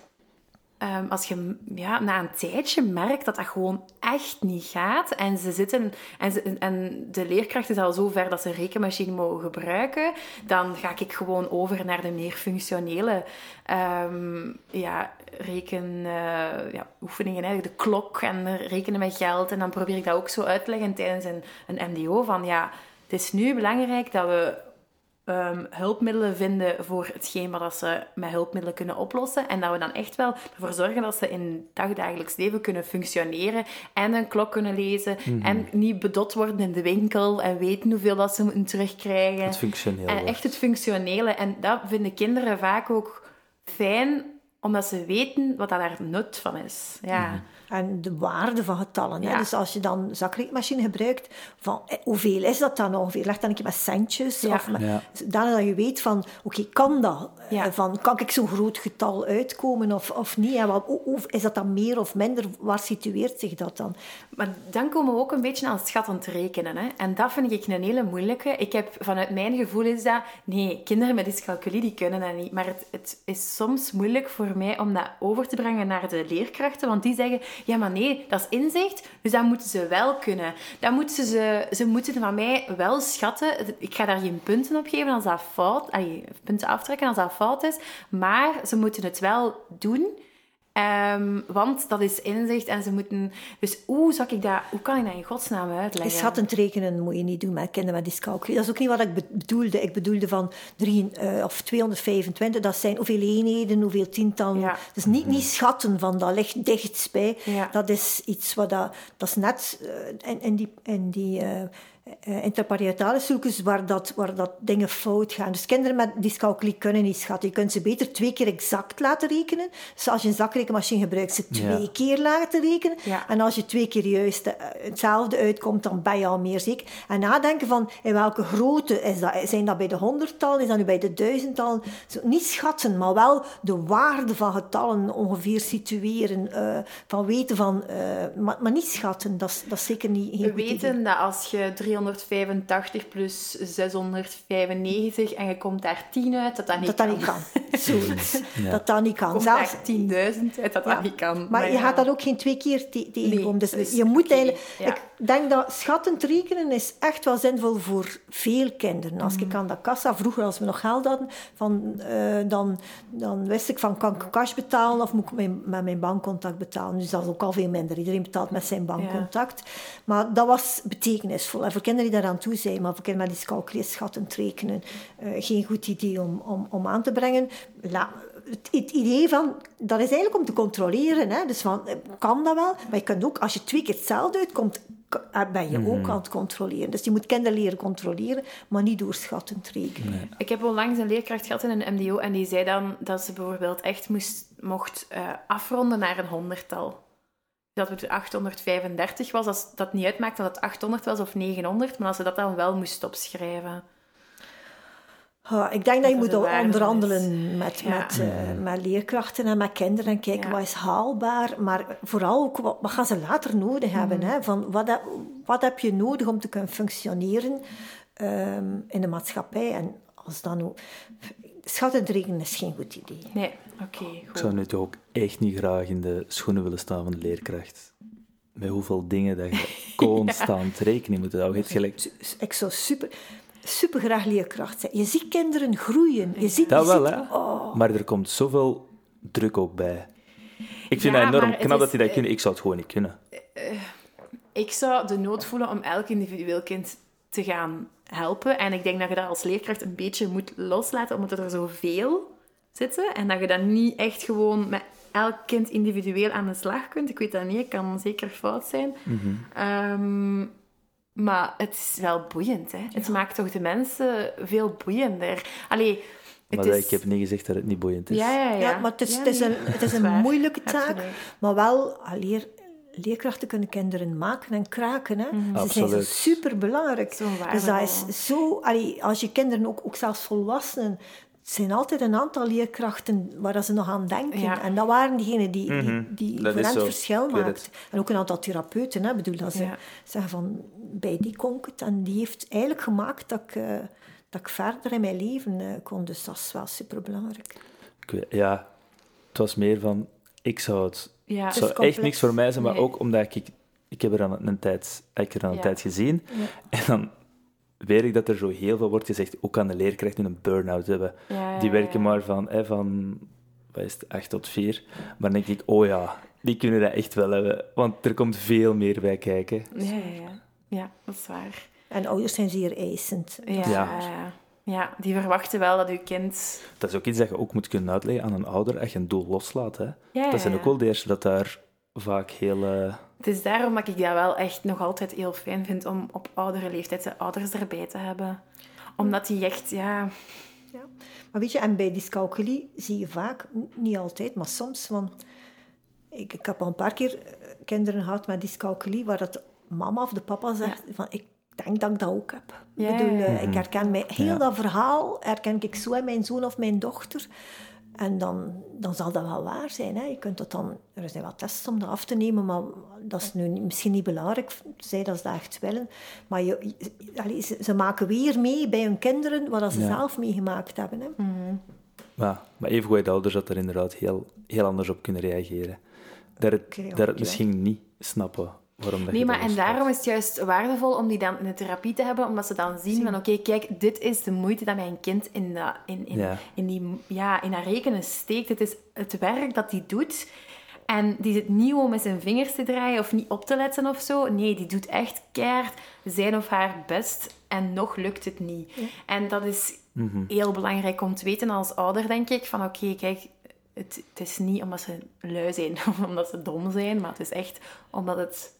Ehm, als je ja, na een tijdje merkt dat dat gewoon echt niet gaat en ze zitten en, en de leerkracht is al zo ver dat ze een rekenmachine mogen gebruiken, dan ga ik gewoon over naar de meer functionele ehm, ja, reken, eh, ja, oefeningen, hè, de klok en rekenen met geld. En dan probeer ik dat ook zo uit te leggen tijdens een, een MDO van ja, het is nu belangrijk dat we ehm, hulpmiddelen vinden voor hetgeen wat dat ze met hulpmiddelen kunnen oplossen. En dat we dan echt wel ervoor zorgen dat ze in het dagdagelijks leven kunnen functioneren en een klok kunnen lezen en niet bedot worden in de winkel en weten hoeveel dat ze moeten terugkrijgen. Het functioneel En echt het functionele. En dat vinden kinderen vaak ook fijn, omdat ze weten wat daar nut van is. Ja. En de waarde van getallen. Hè? Dus als je dan een zakreekmachine gebruikt, van, eh, hoeveel is dat dan ongeveer? Leg dan een keer met centjes. Ja. Of met, Ja. dat je weet van, oké, kan dat? Ja. Eh, Van, kan ik zo'n groot getal uitkomen of, of niet? En wat, is dat dan meer of minder? Waar situeert zich dat dan? Maar dan komen we ook een beetje aan schattend rekenen. Hè? En dat vind ik een hele moeilijke. Ik heb vanuit mijn gevoel is dat... Nee, kinderen met dyscalculie die kunnen dat niet. Maar het, het is soms moeilijk voor mij om dat over te brengen naar de leerkrachten. Want die zeggen... Ja, maar nee, dat is inzicht. Dus dat moeten ze wel kunnen. Dan moeten ze, ze moeten van mij wel schatten. Ik ga daar geen punten op geven als dat fout... punten aftrekken als dat fout is. Maar ze moeten het wel doen... Ehm, want dat is inzicht en ze moeten... Dus hoe, zou ik dat, hoe kan ik dat in godsnaam uitleggen? Schattend rekenen moet je niet doen met kinderen met dyscalculie. Dat is ook niet wat ik be- bedoelde. Ik bedoelde van drie, eh, of 225, dat zijn hoeveel eenheden, hoeveel tientallen. Ja. Dus niet, niet schatten van dat ligt dichtst bij. Ja. Dat is iets wat dat, dat is net eh, in, in die, in die eh, eh, interparietale zoekers waar dat, waar dat dingen fout gaan. Dus kinderen met dyscalculie kunnen niet schatten. Je kunt ze beter twee keer exact laten rekenen. Dus als je een zakrekenmachine gebruikt, ze twee Ja. keer laten rekenen. Ja. En als je twee keer juist eh, hetzelfde uitkomt, dan ben je al meer zeker. En nadenken van in welke grootte is dat? Zijn dat bij de honderdtal? Is dat nu bij de duizendtal? Zo, niet schatten, maar wel de waarde van getallen ongeveer situeren. eh, van weten van... eh, maar, maar niet schatten, dat is, dat is zeker niet... geen We idee. weten dat als je 385 plus 695 en je komt daar 10 uit, dat dat niet Dat kan. dat niet kan. *laughs* zoiets. *laughs* Dat dat niet kan. Of Zelfs, 10.000 uit dat dat niet kan. maar je ja. gaat dat ook geen twee keer te- tegenkomen. dus, dus je moet eigenlijk... ja. Ik denk dat schattend rekenen is echt wel zinvol voor veel kinderen. Als ik aan de kassa, vroeger als we nog geld hadden, van, eh, dan, dan wist ik van, kan ik cash betalen of moet ik mijn, met mijn bankcontact betalen? Dus dat is ook al veel minder. Iedereen betaalt met zijn bankcontact. Maar dat was betekenisvol. En voor kinderen die daaraan toe zijn, maar voor kinderen met dyscalculie, schattend rekenen, eh, geen goed idee om, om, om aan te brengen. La- het, het idee van, dat is eigenlijk om te controleren. Hè? Dus van, eh, kan dat wel? Maar je kunt ook, als je twee keer hetzelfde uitkomt, ben je ook aan het controleren. Dus je moet kinderen leren controleren, maar niet door schattend rekenen. Ik heb onlangs een leerkracht gehad in een MDO en die zei dan dat ze bijvoorbeeld echt moest, mocht eh, afronden naar een honderdtal. Dat het 835 was, als dat niet uitmaakt of het 800 was of 900, maar als ze dat dan wel moest opschrijven. Ja, ik denk dat je moet onderhandelen met, Ja. met, eh, met leerkrachten en met kinderen en kijken Ja. wat is haalbaar, maar vooral ook wat, wat gaan ze later nodig hebben. Mhm. Hè? Van wat, heb, wat heb je nodig om te kunnen functioneren ehm, in de maatschappij? En als dan ook... Schattend rekenen is geen goed idee. Nee, oké, Ik goed. zou nu toch ook echt niet graag in de schoenen willen staan van de leerkracht. Met hoeveel dingen dat je *laughs* constant rekening moet houden. Je hebt gelijk... Ik zou super, super graag leerkracht zijn. Je ziet kinderen groeien. Je ziet, Dat je wel, ziet- hè. oh, Maar er komt zoveel druk ook bij. Ik vind Ja, dat enorm het knap dat die dat eh, kunnen. Ik zou het gewoon niet kunnen. Ik zou de nood voelen om elk individueel kind te gaan helpen. En ik denk dat je dat als leerkracht een beetje moet loslaten, omdat er zoveel zitten. En dat je dan niet echt gewoon met elk kind individueel aan de slag kunt. Ik weet dat niet, het kan zeker fout zijn. Ehm, maar het is wel boeiend, hè. Het maakt toch de mensen veel boeiender. Allee, het Maar is... ik heb niet gezegd dat het niet boeiend is. Ja, ja, ja. Ja, maar het is, Ja, het is een, het is een moeilijke taak. Maar wel, ah, leer, leerkrachten kunnen kinderen maken en kraken. Hè. Ze zijn superbelangrijk. Zo dus dat is zo... allee, als je kinderen, ook, ook zelfs volwassenen... Het zijn altijd een aantal leerkrachten waar dat ze nog aan denken. Ja. En dat waren diegenen die, die, die Mhm. Voor hen zo. het verschil maakten. En ook een aantal therapeuten. Hè. Ik bedoel, dat ze Ja. zeggen van... Bij die kon ik het. En die heeft eigenlijk gemaakt dat ik, eh, dat ik verder in mijn leven eh, kon. Dus dat is wel superbelangrijk. Weet- ja, het was meer van... Ik zou het... Ja. Het is zou echt niks voor mij zijn, maar Nee. ook omdat ik... Ik heb er aan een tijd, ik heb er aan een Ja. tijd gezien. En dan weet ik dat er zo heel veel wordt gezegd, ook aan de leerkrachten een burn-out hebben. Ja, Die ja, werken maar van, hè, van wat is het, 8 tot 4. Maar dan denk ik, oh ja, die kunnen dat echt wel hebben. Want er komt veel meer bij kijken. Ja, ja, ja. ja, dat is waar. En ouders zijn zeer eisend. Ja, Ja. ja. die verwachten wel dat uw kind... Dat is ook iets dat je ook moet kunnen uitleggen aan een ouder als je een doel loslaat. Hè. Ja, dat zijn ook wel de eerste dat daar vaak heel... eh, Het is daarom dat ik dat wel echt nog altijd heel fijn vind om op oudere leeftijd de ouders erbij te hebben. Omdat die echt, ja... Ja. Maar weet je, en bij dyscalculie zie je vaak, niet altijd, maar soms, van, ik, ik heb al een paar keer eh, kinderen gehad met dyscalculie, waar dat de mama of de papa zegt van, ik denk dat ik dat ook heb. Ja, ik bedoel, ja, eh, ja. ik herken mij, heel Ja. dat verhaal herken ik zo in mijn zoon of mijn dochter. En dan, dan zal dat wel waar zijn. Hè. Je kunt dat dan, er zijn wat tests om dat af te nemen, maar dat is nu misschien niet belangrijk, zij dat ze dat echt willen. Maar je, allee, ze, ze maken weer mee bij hun kinderen wat dat ze Ja. zelf meegemaakt hebben. Hè. Ja, maar even goede ouders dat er inderdaad heel, heel anders op kunnen reageren. Dat het, Oké, dat het oké. misschien niet snappen waarom dat Nee, je maar dat en daarom is het juist waardevol om die dan in de therapie te hebben, omdat ze dan zien van, oké, kijk, dit is de moeite dat mijn kind in, dat, in, in, Ja. in, die, ja, in dat rekenen steekt. Het is het werk dat hij doet. En die zit niet om met zijn vingers te draaien of niet op te letten of zo. Nee, die doet echt keihard zijn of haar best en nog lukt het niet. En dat is Mhm. heel belangrijk om te weten als ouder, denk ik, van oké, kijk, het, het is niet omdat ze lui zijn *laughs* of omdat ze dom zijn, maar het is echt omdat het...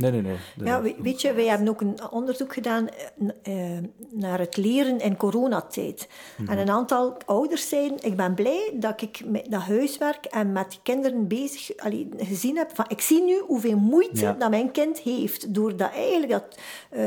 Nee, nee, nee. Ja, we- weet je, wij hebben ook een onderzoek gedaan eh, eh, naar het leren in coronatijd. En een aantal ouders zeiden, ik ben blij dat ik met dat huiswerk en met die kinderen bezig allee, gezien heb. Van, ik zie nu hoeveel moeite Ja. dat mijn kind heeft door dat eigenlijk dat, eh,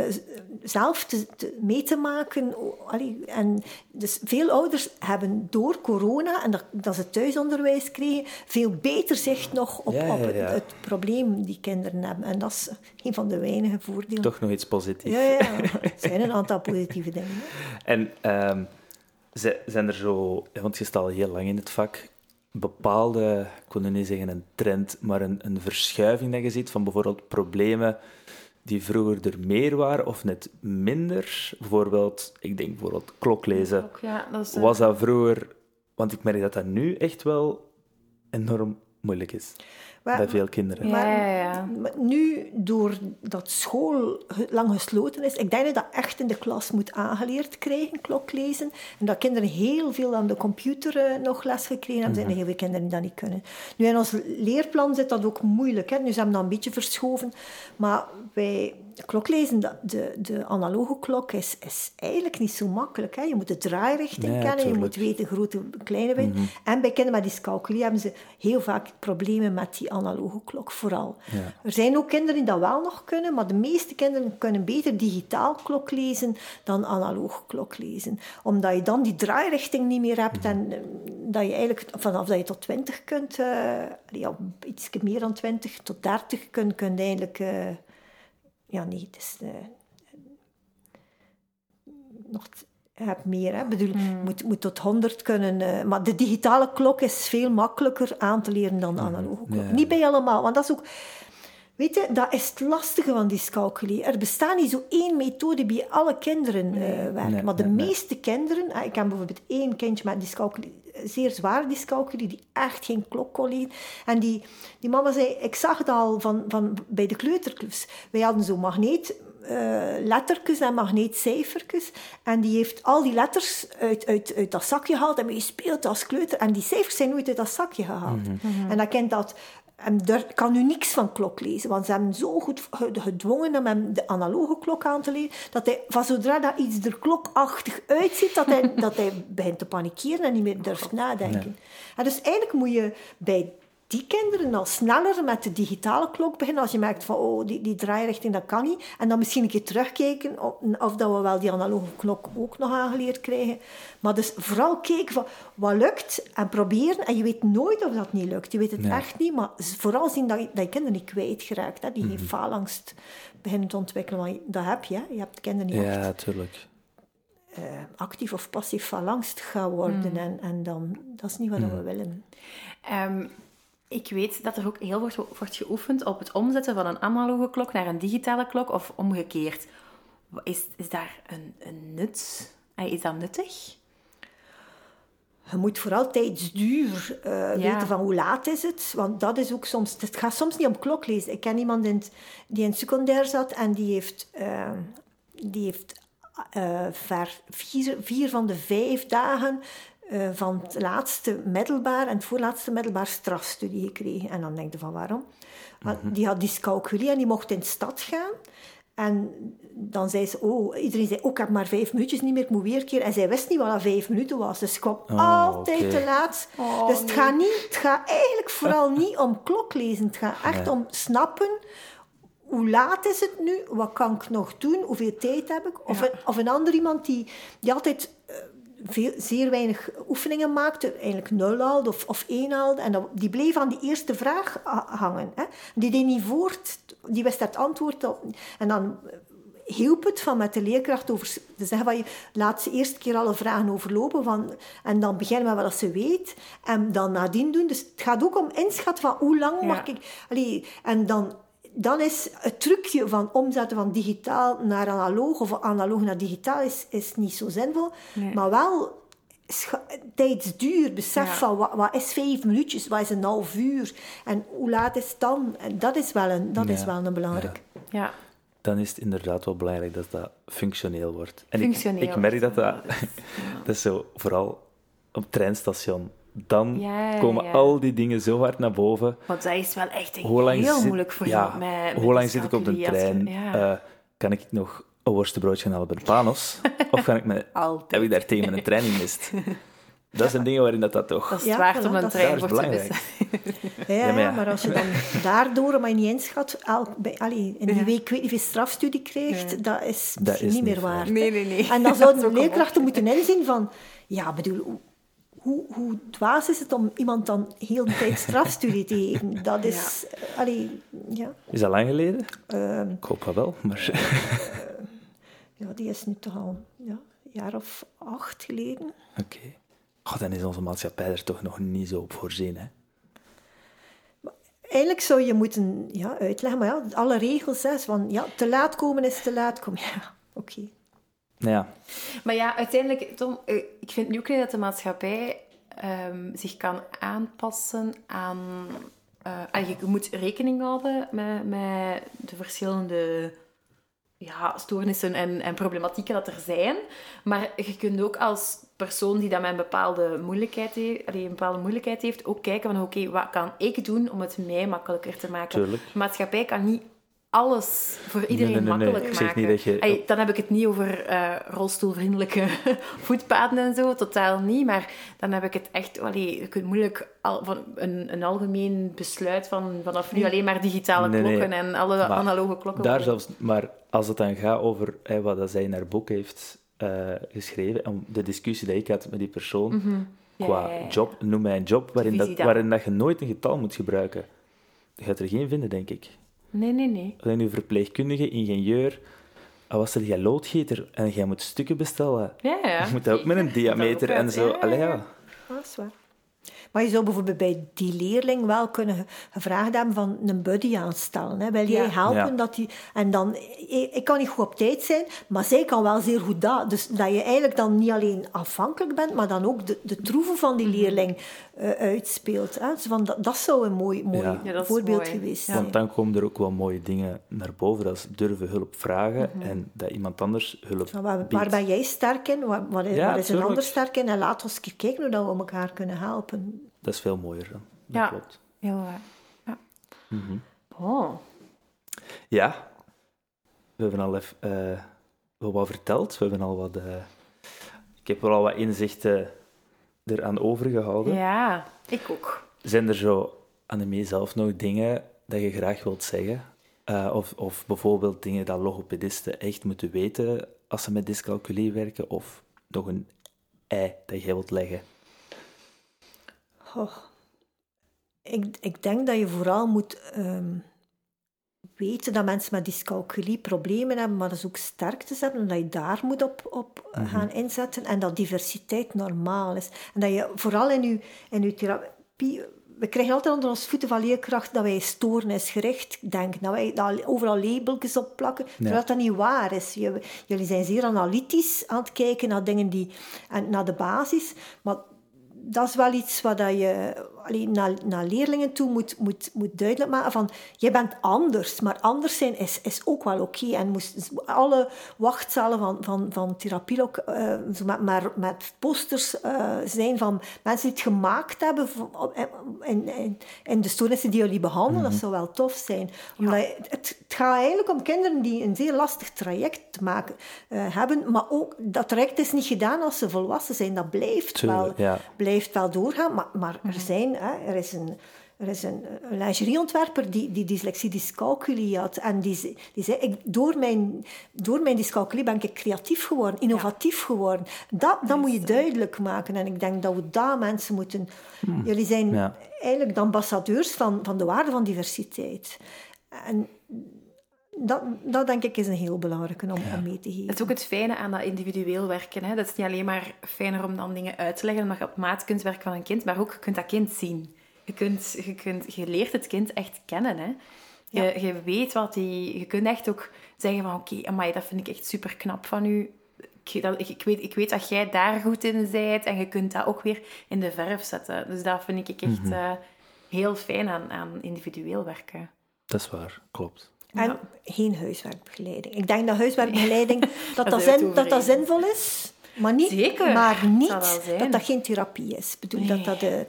zelf te, te- mee te maken. Allee, en dus veel ouders hebben door corona en dat, dat ze thuisonderwijs kregen, veel beter zicht nog op, Ja, op het, het probleem die kinderen hebben. En dat is *laughs* een van de weinige voordelen. Toch nog iets positiefs. Ja, ja. Het *laughs* zijn een aantal positieve dingen. En ehm, Zijn er zo, want je staat al heel lang in het vak, bepaalde, ik wil nu niet zeggen een trend, maar een, een verschuiving dat je ziet van bijvoorbeeld problemen die vroeger er meer waren of net minder? Bijvoorbeeld, ik denk bijvoorbeeld kloklezen. Ja, dat is, Was dat vroeger... Want ik merk dat dat nu echt wel enorm moeilijk is. Maar- bij veel kinderen. Ja, ja, ja. Maar nu, doordat school lang gesloten is, ik denk dat je dat echt in de klas moet aangeleerd krijgen, kloklezen. En dat kinderen heel veel aan de computer eh, nog les gekregen hebben. Er zijn heel veel kinderen die dat niet kunnen. Nu, in ons leerplan zit dat ook moeilijk. Hè. Nu ze hebben dat een beetje verschoven. Maar bij kloklezen, dat- de, de analoge klok, is, is eigenlijk niet zo makkelijk. Hè. Je moet de draairichting Nee, kennen, je moet weten grote, kleine wijn. En bij kinderen met dyscalculie hebben ze heel vaak problemen met die analoge klok, vooral. Ja. Er zijn ook kinderen die dat wel nog kunnen, maar de meeste kinderen kunnen beter digitaal klok lezen dan analoog klok lezen. Omdat je dan die draairichting niet meer hebt en eh, dat je eigenlijk vanaf dat je tot 20 kunt, eh ja, iets meer dan 20 tot 30 kunt, kunt eigenlijk... eh, ja, nee, het is... eh, nog hebt meer, hè. Ik bedoel, je moet, moet tot 100 kunnen. eh, maar de digitale klok is veel makkelijker aan te leren dan de analoge klok. Niet bij allemaal, want dat is ook... Weet je, dat is het lastige van dyscalculie. Er bestaat niet zo één methode die bij alle kinderen eh, werkt. Nee, maar de nee, nee. meeste kinderen... eh, Ik heb bijvoorbeeld één kindje met dyscalculie, zeer zware dyscalculie, die echt geen klok kon leren. En die, die mama zei, ik zag het al van, van bij de kleuterklus. Wij hadden zo magneet... eh, lettertjes en magneetcijfertjes. En die heeft al die letters uit, uit, uit dat zakje gehaald en mee gespeeld als kleuter. En die cijfers zijn nooit uit dat zakje gehaald. En dat kind dat... En daar kan nu niks van klok lezen, want ze hebben zo goed ge- gedwongen om hem de analoge klok aan te leren, dat hij van zodra dat iets er klokachtig uitziet, dat hij, *laughs* dat hij begint te panikeren en niet meer durft nadenken. En dus eigenlijk moet je bij die kinderen al sneller met de digitale klok beginnen. Als je merkt van, oh, die, die draairichting, dat kan niet. En dan misschien een keer terugkijken of, of dat we wel die analoge klok ook nog aangeleerd krijgen. Maar dus vooral kijken van, wat lukt en proberen. En je weet nooit of dat niet lukt. Je weet het Nee. echt niet. Maar vooral zien dat je, dat je kinderen niet kwijtgeraakt. Hè. Die geen faalangst beginnen te ontwikkelen. Want dat heb je. hè. Je hebt kinderen die echt Ja, tuurlijk. eh, actief of passief faalangst gaan worden. En, en dan, dat is niet wat we willen. Ehm, ik weet dat er ook heel wordt, wordt geoefend op het omzetten van een analoge klok naar een digitale klok of omgekeerd. Is, is daar een, een nut? Eh, Is dat nuttig? Je moet vooral tijdsduur eh, Ja. weten van hoe laat is het. Want dat is ook soms... Het gaat soms niet om kloklezen. Ik ken iemand in het- die in het secundair zat en die heeft... eh, die heeft eh, ver- vier, vier van de vijf dagen eh, van het laatste middelbaar en het voorlaatste middelbaar strafstudie gekregen. En dan denk je van waarom? Want Die had dyscalculie en die mocht in de stad gaan. En dan zei ze, oh, iedereen zei, oh, ik heb maar vijf minuutjes niet meer, ik moet weer een keer. En zij wist niet wat dat vijf minuten was, dus ze kwam Oh, altijd te laat. Oh, dus het gaat, niet, het gaat eigenlijk vooral *laughs* niet om kloklezen. Het gaat echt Nee. om snappen, hoe laat is het nu, wat kan ik nog doen, hoeveel tijd heb ik. Of, Ja. een, of een ander iemand die, die altijd eh, veel, zeer weinig oefeningen maakte, eigenlijk nul haalde of, of één haalde. En dan, die bleef aan die eerste vraag ha- hangen. Hè. Die deed niet voort, die wist het antwoord op. En dan eh, hielp het van met de leerkracht over te zeggen van je laat ze eerst keer alle vragen overlopen van, en dan beginnen met wat ze weet en dan nadien doen. Dus het gaat ook om inschatten van hoe lang Ja. mag ik... Allee, en dan, dan is het trucje van omzetten van digitaal naar analoog of analoog naar digitaal is, is niet zo zinvol, Nee. maar wel tijdsduur, besef Ja. van wat, wat is vijf minuutjes, wat is een half uur en hoe laat is het dan? En dat is wel een, dat is wel een belangrijk. Ja. Dan is het inderdaad wel belangrijk dat dat functioneel wordt. En Functioneel ik, ik merk dat dat... *laughs* Dat is zo, vooral op het treinstation. Dan Ja, komen ja. al die dingen zo hard naar boven. Want dat is wel echt heel zit- moeilijk voor ja, hoe lang zit ik op de trein? Ja. Eh, kan ik nog een worstenbroodje halen bij de Panos? of kan ik me, *laughs* heb ik daar tegen mijn trein gemist? *laughs* Dat zijn dingen waarin dat, dat toch... Dat is waard om een trein voor te missen. *laughs* Ja, Ja, maar ja, maar als je dan daardoor maar niet inschat, elk, bij, allee, in die Ja. week ik weet niet hoeveel strafstudie krijgt, Ja. dat is Dat misschien is niet niet meer waar. waard. Nee, nee, nee. En dan zouden leerkrachten moeten inzien van, ja, bedoel, hoe- hoe, dwaas is het om iemand dan heel de tijd strafstudie te geven? Dat is, eh, allee, ja, Is dat lang geleden? ehm, Ik hoop dat wel, maar... ja, die is nu toch al, ja, jaar of acht geleden. Oké. Okay. dan is onze maatschappij er toch nog niet zo op voorzien, hè? Eigenlijk zou je moeten ja, uitleggen, maar ja, alle regels, hè, van ja, te laat komen is te laat komen. *laughs* Ja, oké. Ja. Maar ja, uiteindelijk, Tom, eh, ik vind nu ook niet dat de maatschappij um, zich kan aanpassen aan... Uh, je moet rekening houden met, met de verschillende ja, stoornissen en, en problematieken dat er zijn. Maar je kunt ook als persoon die dat met een bepaalde moeilijkheid heeft, een bepaalde moeilijkheid heeft, ook kijken van oké, wat kan ik doen om het mij makkelijker te maken? Tuurlijk. De maatschappij kan niet alles voor iedereen makkelijk maken. Je... dan heb ik het niet over uh, rolstoelvriendelijke *laughs* voetpaden en zo, totaal niet. Maar dan heb ik het echt... Allee, je kunt moeilijk al, van een, een algemeen besluit van vanaf nu alleen maar digitale klokken en alle analoge klokken. Daar zelfs, maar als het dan gaat over wat zij in haar boek heeft uh, geschreven, om de discussie die ik had met die persoon, mhm. qua job, noem mij een job waarin, dat, waarin dat je nooit een getal moet gebruiken. Je gaat er geen vinden, denk ik. Nee, nee, nee. Alleen uw verpleegkundige, ingenieur, al was er jij loodgieter en jij moet stukken bestellen. Ja, ja. Je moet dat ook met een diameter en zo. Ja, ja. ja. Dat is waar. Maar je zou bijvoorbeeld bij die leerling wel kunnen gevraagd hebben van een buddy aanstellen. Hè. Wil jij helpen? Dat die, en dan, ik, kan niet goed op tijd zijn, maar zij kan wel zeer goed dat. Dus dat je eigenlijk dan niet alleen afhankelijk bent, maar dan ook de, de troeven van die mhm. leerling uh, uitspeelt. Hè. Dus van, dat, dat zou een mooi, mooi voorbeeld geweest zijn. Want dan komen er ook wel mooie dingen naar boven. als durven hulp vragen mhm. en dat iemand anders hulp waar, waar, ben jij sterk in? Waar, waar, waar is een ander sterk in? En laat ons kijken hoe we elkaar kunnen helpen dat is veel mooier. Dat ja, klopt. heel waar. Ja. Mhm. Oh. Ja, we hebben al even uh, wel wat verteld. We hebben al wat... Uh, ik heb wel al wat inzichten eraan overgehouden. Ja, ik ook. Zijn er zo, Annemie, zelf nog dingen dat je graag wilt zeggen? Uh, of, of bijvoorbeeld dingen dat logopedisten echt moeten weten als ze met dyscalculie werken? Of nog een ei dat jij wilt leggen? Ik, ik denk dat je vooral moet um, weten dat mensen met dyscalculie problemen hebben, maar dat ze ook sterktes hebben en dat je daar moet op, op mm -hmm. gaan inzetten en dat diversiteit normaal is. En dat je vooral in je, in je therapie we krijgen altijd onder ons voeten van leerkracht dat wij stoornisgericht denken. Dat wij daar overal labeltjes op plakken, terwijl dat niet waar is. Jullie zijn zeer analytisch aan het kijken naar dingen die... En naar de basis. Maar dat is wel iets wat je naar, naar leerlingen toe moet, moet, moet duidelijk maken van jij bent anders, maar anders zijn is, is ook wel oké. En moest alle wachtzalen van, van, van therapie ook uh, maar met posters uh, zijn van mensen die het gemaakt hebben in, in, in de stoornissen die jullie behandelen. Dat mhm. zou wel tof zijn. Omdat het, het, gaat eigenlijk om kinderen die een zeer lastig traject te maken uh, hebben, maar ook dat traject is niet gedaan als ze volwassen zijn. Dat blijft, wel, blijft wel doorgaan, maar, maar er mhm. Zijn er is een, er is een, een lingerieontwerper die, die dyslexie dyscalculie had. En die, die zei, ik, door, mijn, door mijn dyscalculie ben ik creatief geworden, innovatief geworden. Dat, dat moet je duidelijk maken. En ik denk dat we daar mensen moeten... Hmm. Jullie zijn eigenlijk de ambassadeurs van, van de waarde van diversiteit. En dat, dat denk ik is een heel belangrijke om, om mee te geven. Dat is ook het fijne aan dat individueel werken. Hè? Dat is niet alleen maar fijner om dan dingen uit te leggen, omdat je op maat kunt werken van een kind, maar ook je kunt dat kind zien. Je, kunt, je, kunt, je leert het kind echt kennen. Hè? Je, je weet wat die... Je kunt echt ook zeggen van, oké, okay, dat vind ik echt super knap van u. Ik, dat, ik, weet, ik weet dat jij daar goed in bent en je kunt dat ook weer in de verf zetten. Dus dat vind ik echt mhm. eh, heel fijn aan, aan individueel werken. Dat is waar, klopt. En geen huiswerkbegeleiding. Ik denk dat huiswerkbegeleiding *laughs* dat, dat, zin, dat, dat zinvol is, maar niet, Zeker. Maar niet dat dat geen therapie is. Ik bedoel dat dat uh,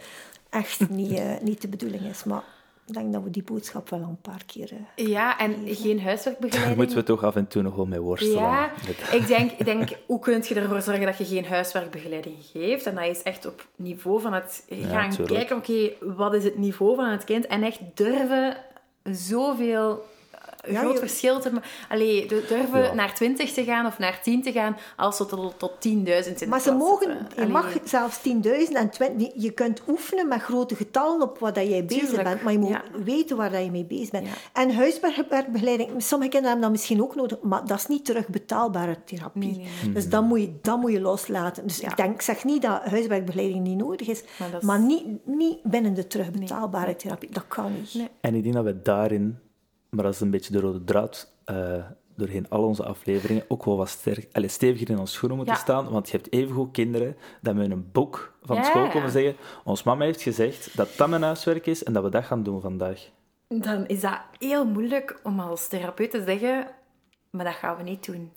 echt niet, uh, niet de bedoeling is. Maar ik denk dat we die boodschap wel een paar keer... Uh, ja, en geen huiswerkbegeleiding. Daar moeten we toch af en toe nog wel mee worstelen. Ja, ik denk, ik denk, hoe kun je ervoor zorgen dat je geen huiswerkbegeleiding geeft? En dat is echt op niveau van het gaan kijken, oké, wat is het niveau van het kind? En echt durven zoveel een Ja, groot je- verschil te maken. Allee, du- durven Ja. naar 20 te gaan of naar 10 te gaan, als ze tot, tot 10.000 in de Maar ze mogen, zitten. je Allee. mag zelfs 10.000 en 20, je kunt oefenen met grote getallen op wat dat jij bezig Tuurlijk, bent, maar je moet ja. weten waar dat je mee bezig bent. Ja. En huiswerkbegeleiding, sommige kinderen hebben dat misschien ook nodig, maar dat is niet terugbetaalbare therapie. Nee, nee, Dus dat moet, je, dat moet je loslaten. Dus Ja. ik, denk, ik zeg niet dat huiswerkbegeleiding niet nodig is, Maar maar, is- niet, niet binnen de terugbetaalbare therapie. Dat kan niet. Nee. En ik denk dat we daarin, maar dat is een beetje de rode draad, eh, doorheen al onze afleveringen, ook wel wat sterk, allez, steviger in onze schoenen moeten Ja. staan. Want je hebt evengoed kinderen dat met een boek van school komen zeggen ons mama heeft gezegd dat dat mijn huiswerk is en dat we dat gaan doen vandaag. Dan is dat heel moeilijk om als therapeut te zeggen, maar dat gaan we niet doen.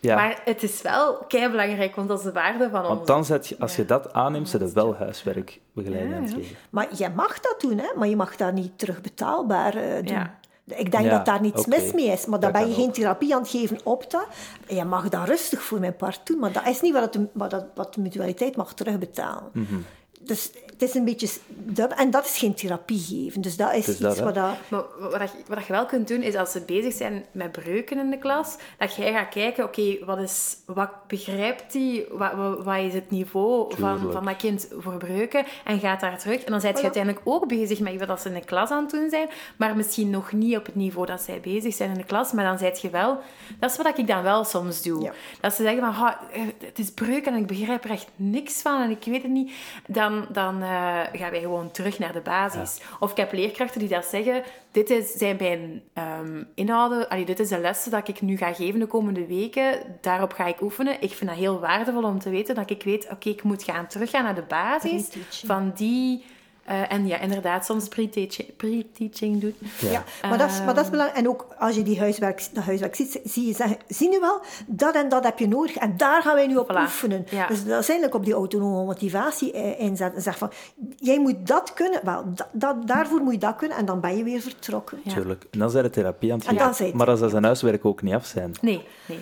Ja, Maar het is wel kei belangrijk, want dat is de waarde van want ons. dan zet je, als je dat aanneemt, zet je wel huiswerkbegeleiding Ja, aan het ja. geven. Maar je mag dat doen, hè? maar je mag dat niet terugbetaalbaar eh, doen. Ja. Ik denk Ja, dat daar niets mis mee is, maar dan ben je geen ook. therapie aan het geven op dat. En je mag dat rustig voor mijn part doen, maar dat is niet wat, het, wat, dat- wat de mutualiteit mag terugbetalen. Mhm. Dus het is een beetje... Dat, en dat is geen therapie geven. Dus dat is, is iets dat, wat dat... Maar wat, je, wat je wel kunt doen, is als ze bezig zijn met breuken in de klas, dat jij gaat kijken, oké, wat is wat begrijpt die, wat, wat, wat is het niveau van, Tuurlijk. van dat kind voor breuken, en gaat daar terug. En dan zijn je uiteindelijk ook bezig met wat ze in de klas aan het doen zijn, maar misschien nog niet op het niveau dat zij bezig zijn in de klas, maar dan zijt je wel... Dat is wat ik dan wel soms doe. Ja. Dat ze zeggen van, "Ha, eh, het is breuk en ik begrijp er echt niks van en ik weet het niet. Dan, dan eh, gaan wij gewoon terug naar de basis. Of ik heb leerkrachten die dat zeggen, dit is, zijn mijn ehm, inhouden, allee, dit is de lessen dat ik nu ga geven de komende weken. Daarop ga ik oefenen. Ik vind dat heel waardevol om te weten dat ik weet, oké, ik moet gaan teruggaan naar de basis van die... eh, en ja, inderdaad, soms pre-teaching pre-teaching doen. Ja, maar, dat is, maar dat is belangrijk. En ook als je die huiswerk, dat huiswerk ziet, zie je zeggen, zie nu wel, dat en dat heb je nodig. En daar gaan wij nu op Voilà. oefenen. Ja. Dus dat is eigenlijk op die autonome motivatie eh, inzetten. Zeg van, jij moet dat kunnen, wel, dat, dat, daarvoor moet je dat kunnen. En dan ben je weer vertrokken. Ja. Tuurlijk. En dan zijn de therapie aan het het- Maar als dat zijn huiswerk ook niet af zijn. Nee, nee.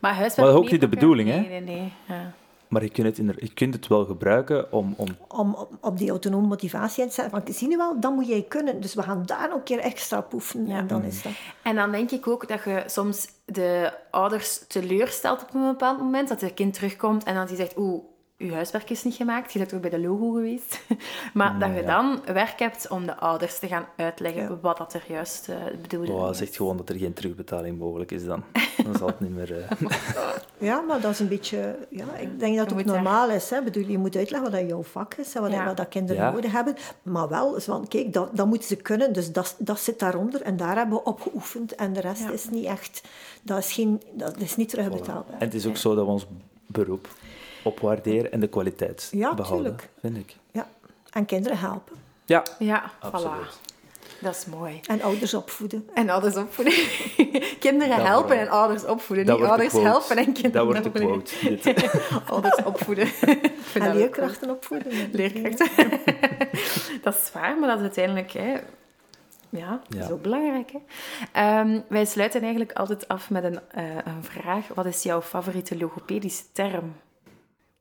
Maar huiswerk Maar dat is ook niet de bedoeling, hè? Nee, nee, nee. Ja. Maar je kunt het, inder- je kunt het wel gebruiken om, om Om op, op die autonome motivatie in te zetten. Van, zie nu wel, dat moet jij kunnen. Dus we gaan daar een keer extra op oefenen. Ja. En dan is dat... En dan denk ik ook dat je soms de ouders teleurstelt op een bepaald moment. Dat het kind terugkomt en dan die zegt, oeh, uw huiswerk is niet gemaakt. Je bent ook bij de logo geweest. *laughs* maar dat je dan werk hebt om de ouders te gaan uitleggen Ja. wat dat er juist uh, bedoelde Oh, is. zegt gewoon dat er geen terugbetaling mogelijk is dan. *laughs* Dan zal het niet meer... eh, *laughs* Ja, maar dat is een beetje... Ja, ik denk dat Je het ook daar- normaal is. Hè. Bedoel, je moet uitleggen wat dat jouw vak is en wat, Ja. wat dat kinderen Ja. nodig hebben. Maar wel, van, kijk, dat, dat moeten ze kunnen. Dus dat, dat zit daaronder. En daar hebben we op geoefend. En de rest Ja. is niet echt... Dat is, geen, dat is niet terugbetaalbaar. En het is ook zo dat we ons beroep opwaarderen en de kwaliteit Ja, behouden, tuurlijk. vind ik. Ja. En kinderen helpen. Ja, Ja, Absoluut. voilà. Dat is mooi. En ouders opvoeden. En ouders opvoeden. *laughs* kinderen Dat helpen en ouders opvoeden. dat Niet wordt de ouders helpen en kinderen Dat wordt de quote. *laughs* Ouders opvoeden. *laughs* En leerkrachten opvoeden. leerkrachten. dat is waar, maar dat is uiteindelijk... Hè, ja, dat is Ja. ook belangrijk. Hè? Ehm, wij sluiten eigenlijk altijd af met een, eh, een vraag. Wat is jouw favoriete logopedische term?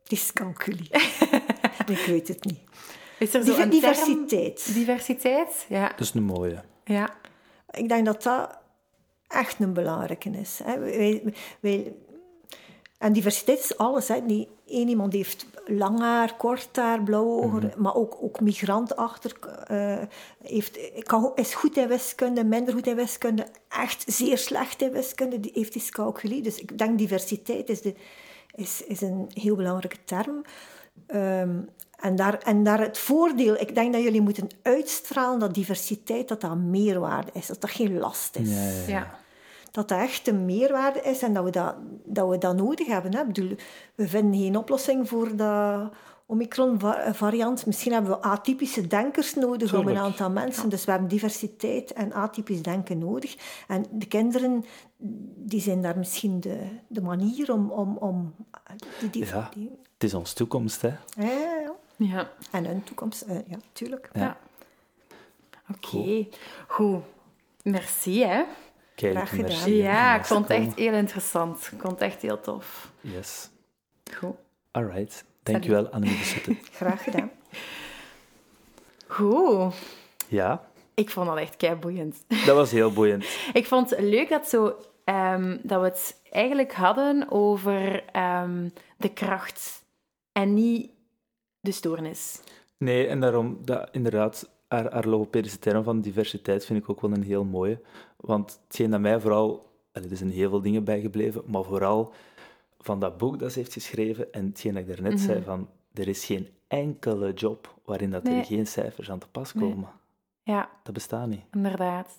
Dyscalculie. *laughs* ik weet het niet. Is er zo Diver- een diversiteit. Term? Diversiteit? Ja. Dat is een mooie. ja. Ik denk dat dat echt een belangrijke is. Hè. Wij, wij, en diversiteit is alles. Hè. Niet één iemand heeft lang haar, kort haar, blauwe ogen, maar ook, ook migrant achter. eh, heeft, kan, is goed in wiskunde, minder goed in wiskunde, echt zeer slecht in wiskunde. Die heeft dyscalculie. Dus ik denk diversiteit is, de, is, is een heel belangrijke term. Ehm, en, daar, en daar het voordeel, ik denk dat jullie moeten uitstralen dat diversiteit dat dat meerwaarde is, dat dat geen last is. Ja. Dat dat echt een meerwaarde is en dat we dat, dat, we dat nodig hebben. Hè. Ik bedoel, we vinden geen oplossing voor de Omicron-variant. Misschien hebben we atypische denkers nodig om een aantal mensen. Dus we hebben diversiteit en atypisch denken nodig. En de kinderen die zijn daar misschien de, de manier om... om, om die, die, Ja. die- Het is onze toekomst, hè. ja, ja, ja. ja. En hun toekomst, eh, ja, tuurlijk. Ja. Ja. Oké, goed. Merci, hè. Kijk, Graag gedaan. merci. Ja, ik vond het echt heel interessant. Ik vond het echt heel tof. Yes. Goed. Alright. Dankjewel, Annemie de Sutte. *laughs* Graag gedaan. Goed. Ja, Ik vond dat echt kei boeiend. Dat was heel boeiend. *laughs* ik vond het leuk dat, zo, ehm, dat we het eigenlijk hadden over ehm, de kracht en niet de stoornis. Nee, en daarom, dat, inderdaad, haar, haar logopedische term van diversiteit vind ik ook wel een heel mooie. Want hetgeen dat mij vooral... Er zijn heel veel dingen bijgebleven, maar vooral van dat boek dat ze heeft geschreven en hetgeen dat ik daarnet zei, van er is geen enkele job waarin dat Nee. er geen cijfers aan te pas Nee. komen. Ja, Dat bestaat niet. inderdaad.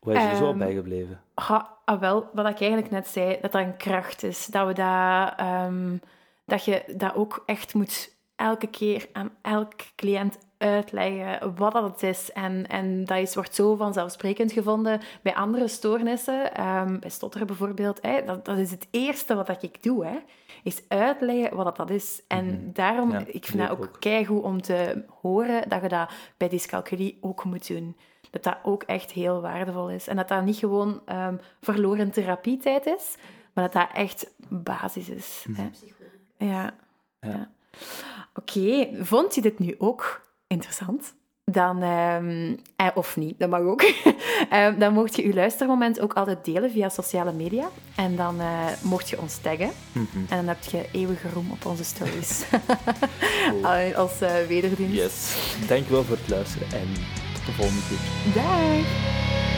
Wat is er zo Ehm, bijgebleven? Ha, ah, wel, wat ik eigenlijk net zei, dat dat een kracht is. Dat, we dat, ehm, dat je dat ook echt moet elke keer aan elke cliënt uitleggen wat dat is. En, en dat is, wordt zo vanzelfsprekend gevonden bij andere stoornissen. ehm, bij stotteren bijvoorbeeld. Hè, dat, dat is het eerste wat dat ik doe. Hè, is uitleggen wat dat, dat is. En daarom, Ja, ik vind dat ook, ook. keigoed om te horen dat je dat bij dyscalculie ook moet doen. Dat dat ook echt heel waardevol is. En dat dat niet gewoon ehm, verloren therapietijd is, maar dat dat echt basis is. Hè? Ja. Ja. ja. Oké, vond je dit nu ook interessant? Dan, ehm, eh, of niet, dat mag ook. *laughs* Ehm, dan mocht je je luistermoment ook altijd delen via sociale media. En dan eh, mocht je ons taggen. Mhm. En dan heb je eeuwige roem op onze stories. *laughs* Als eh wederdienst. Yes. Dankjewel voor het luisteren en tot de volgende keer. Dag!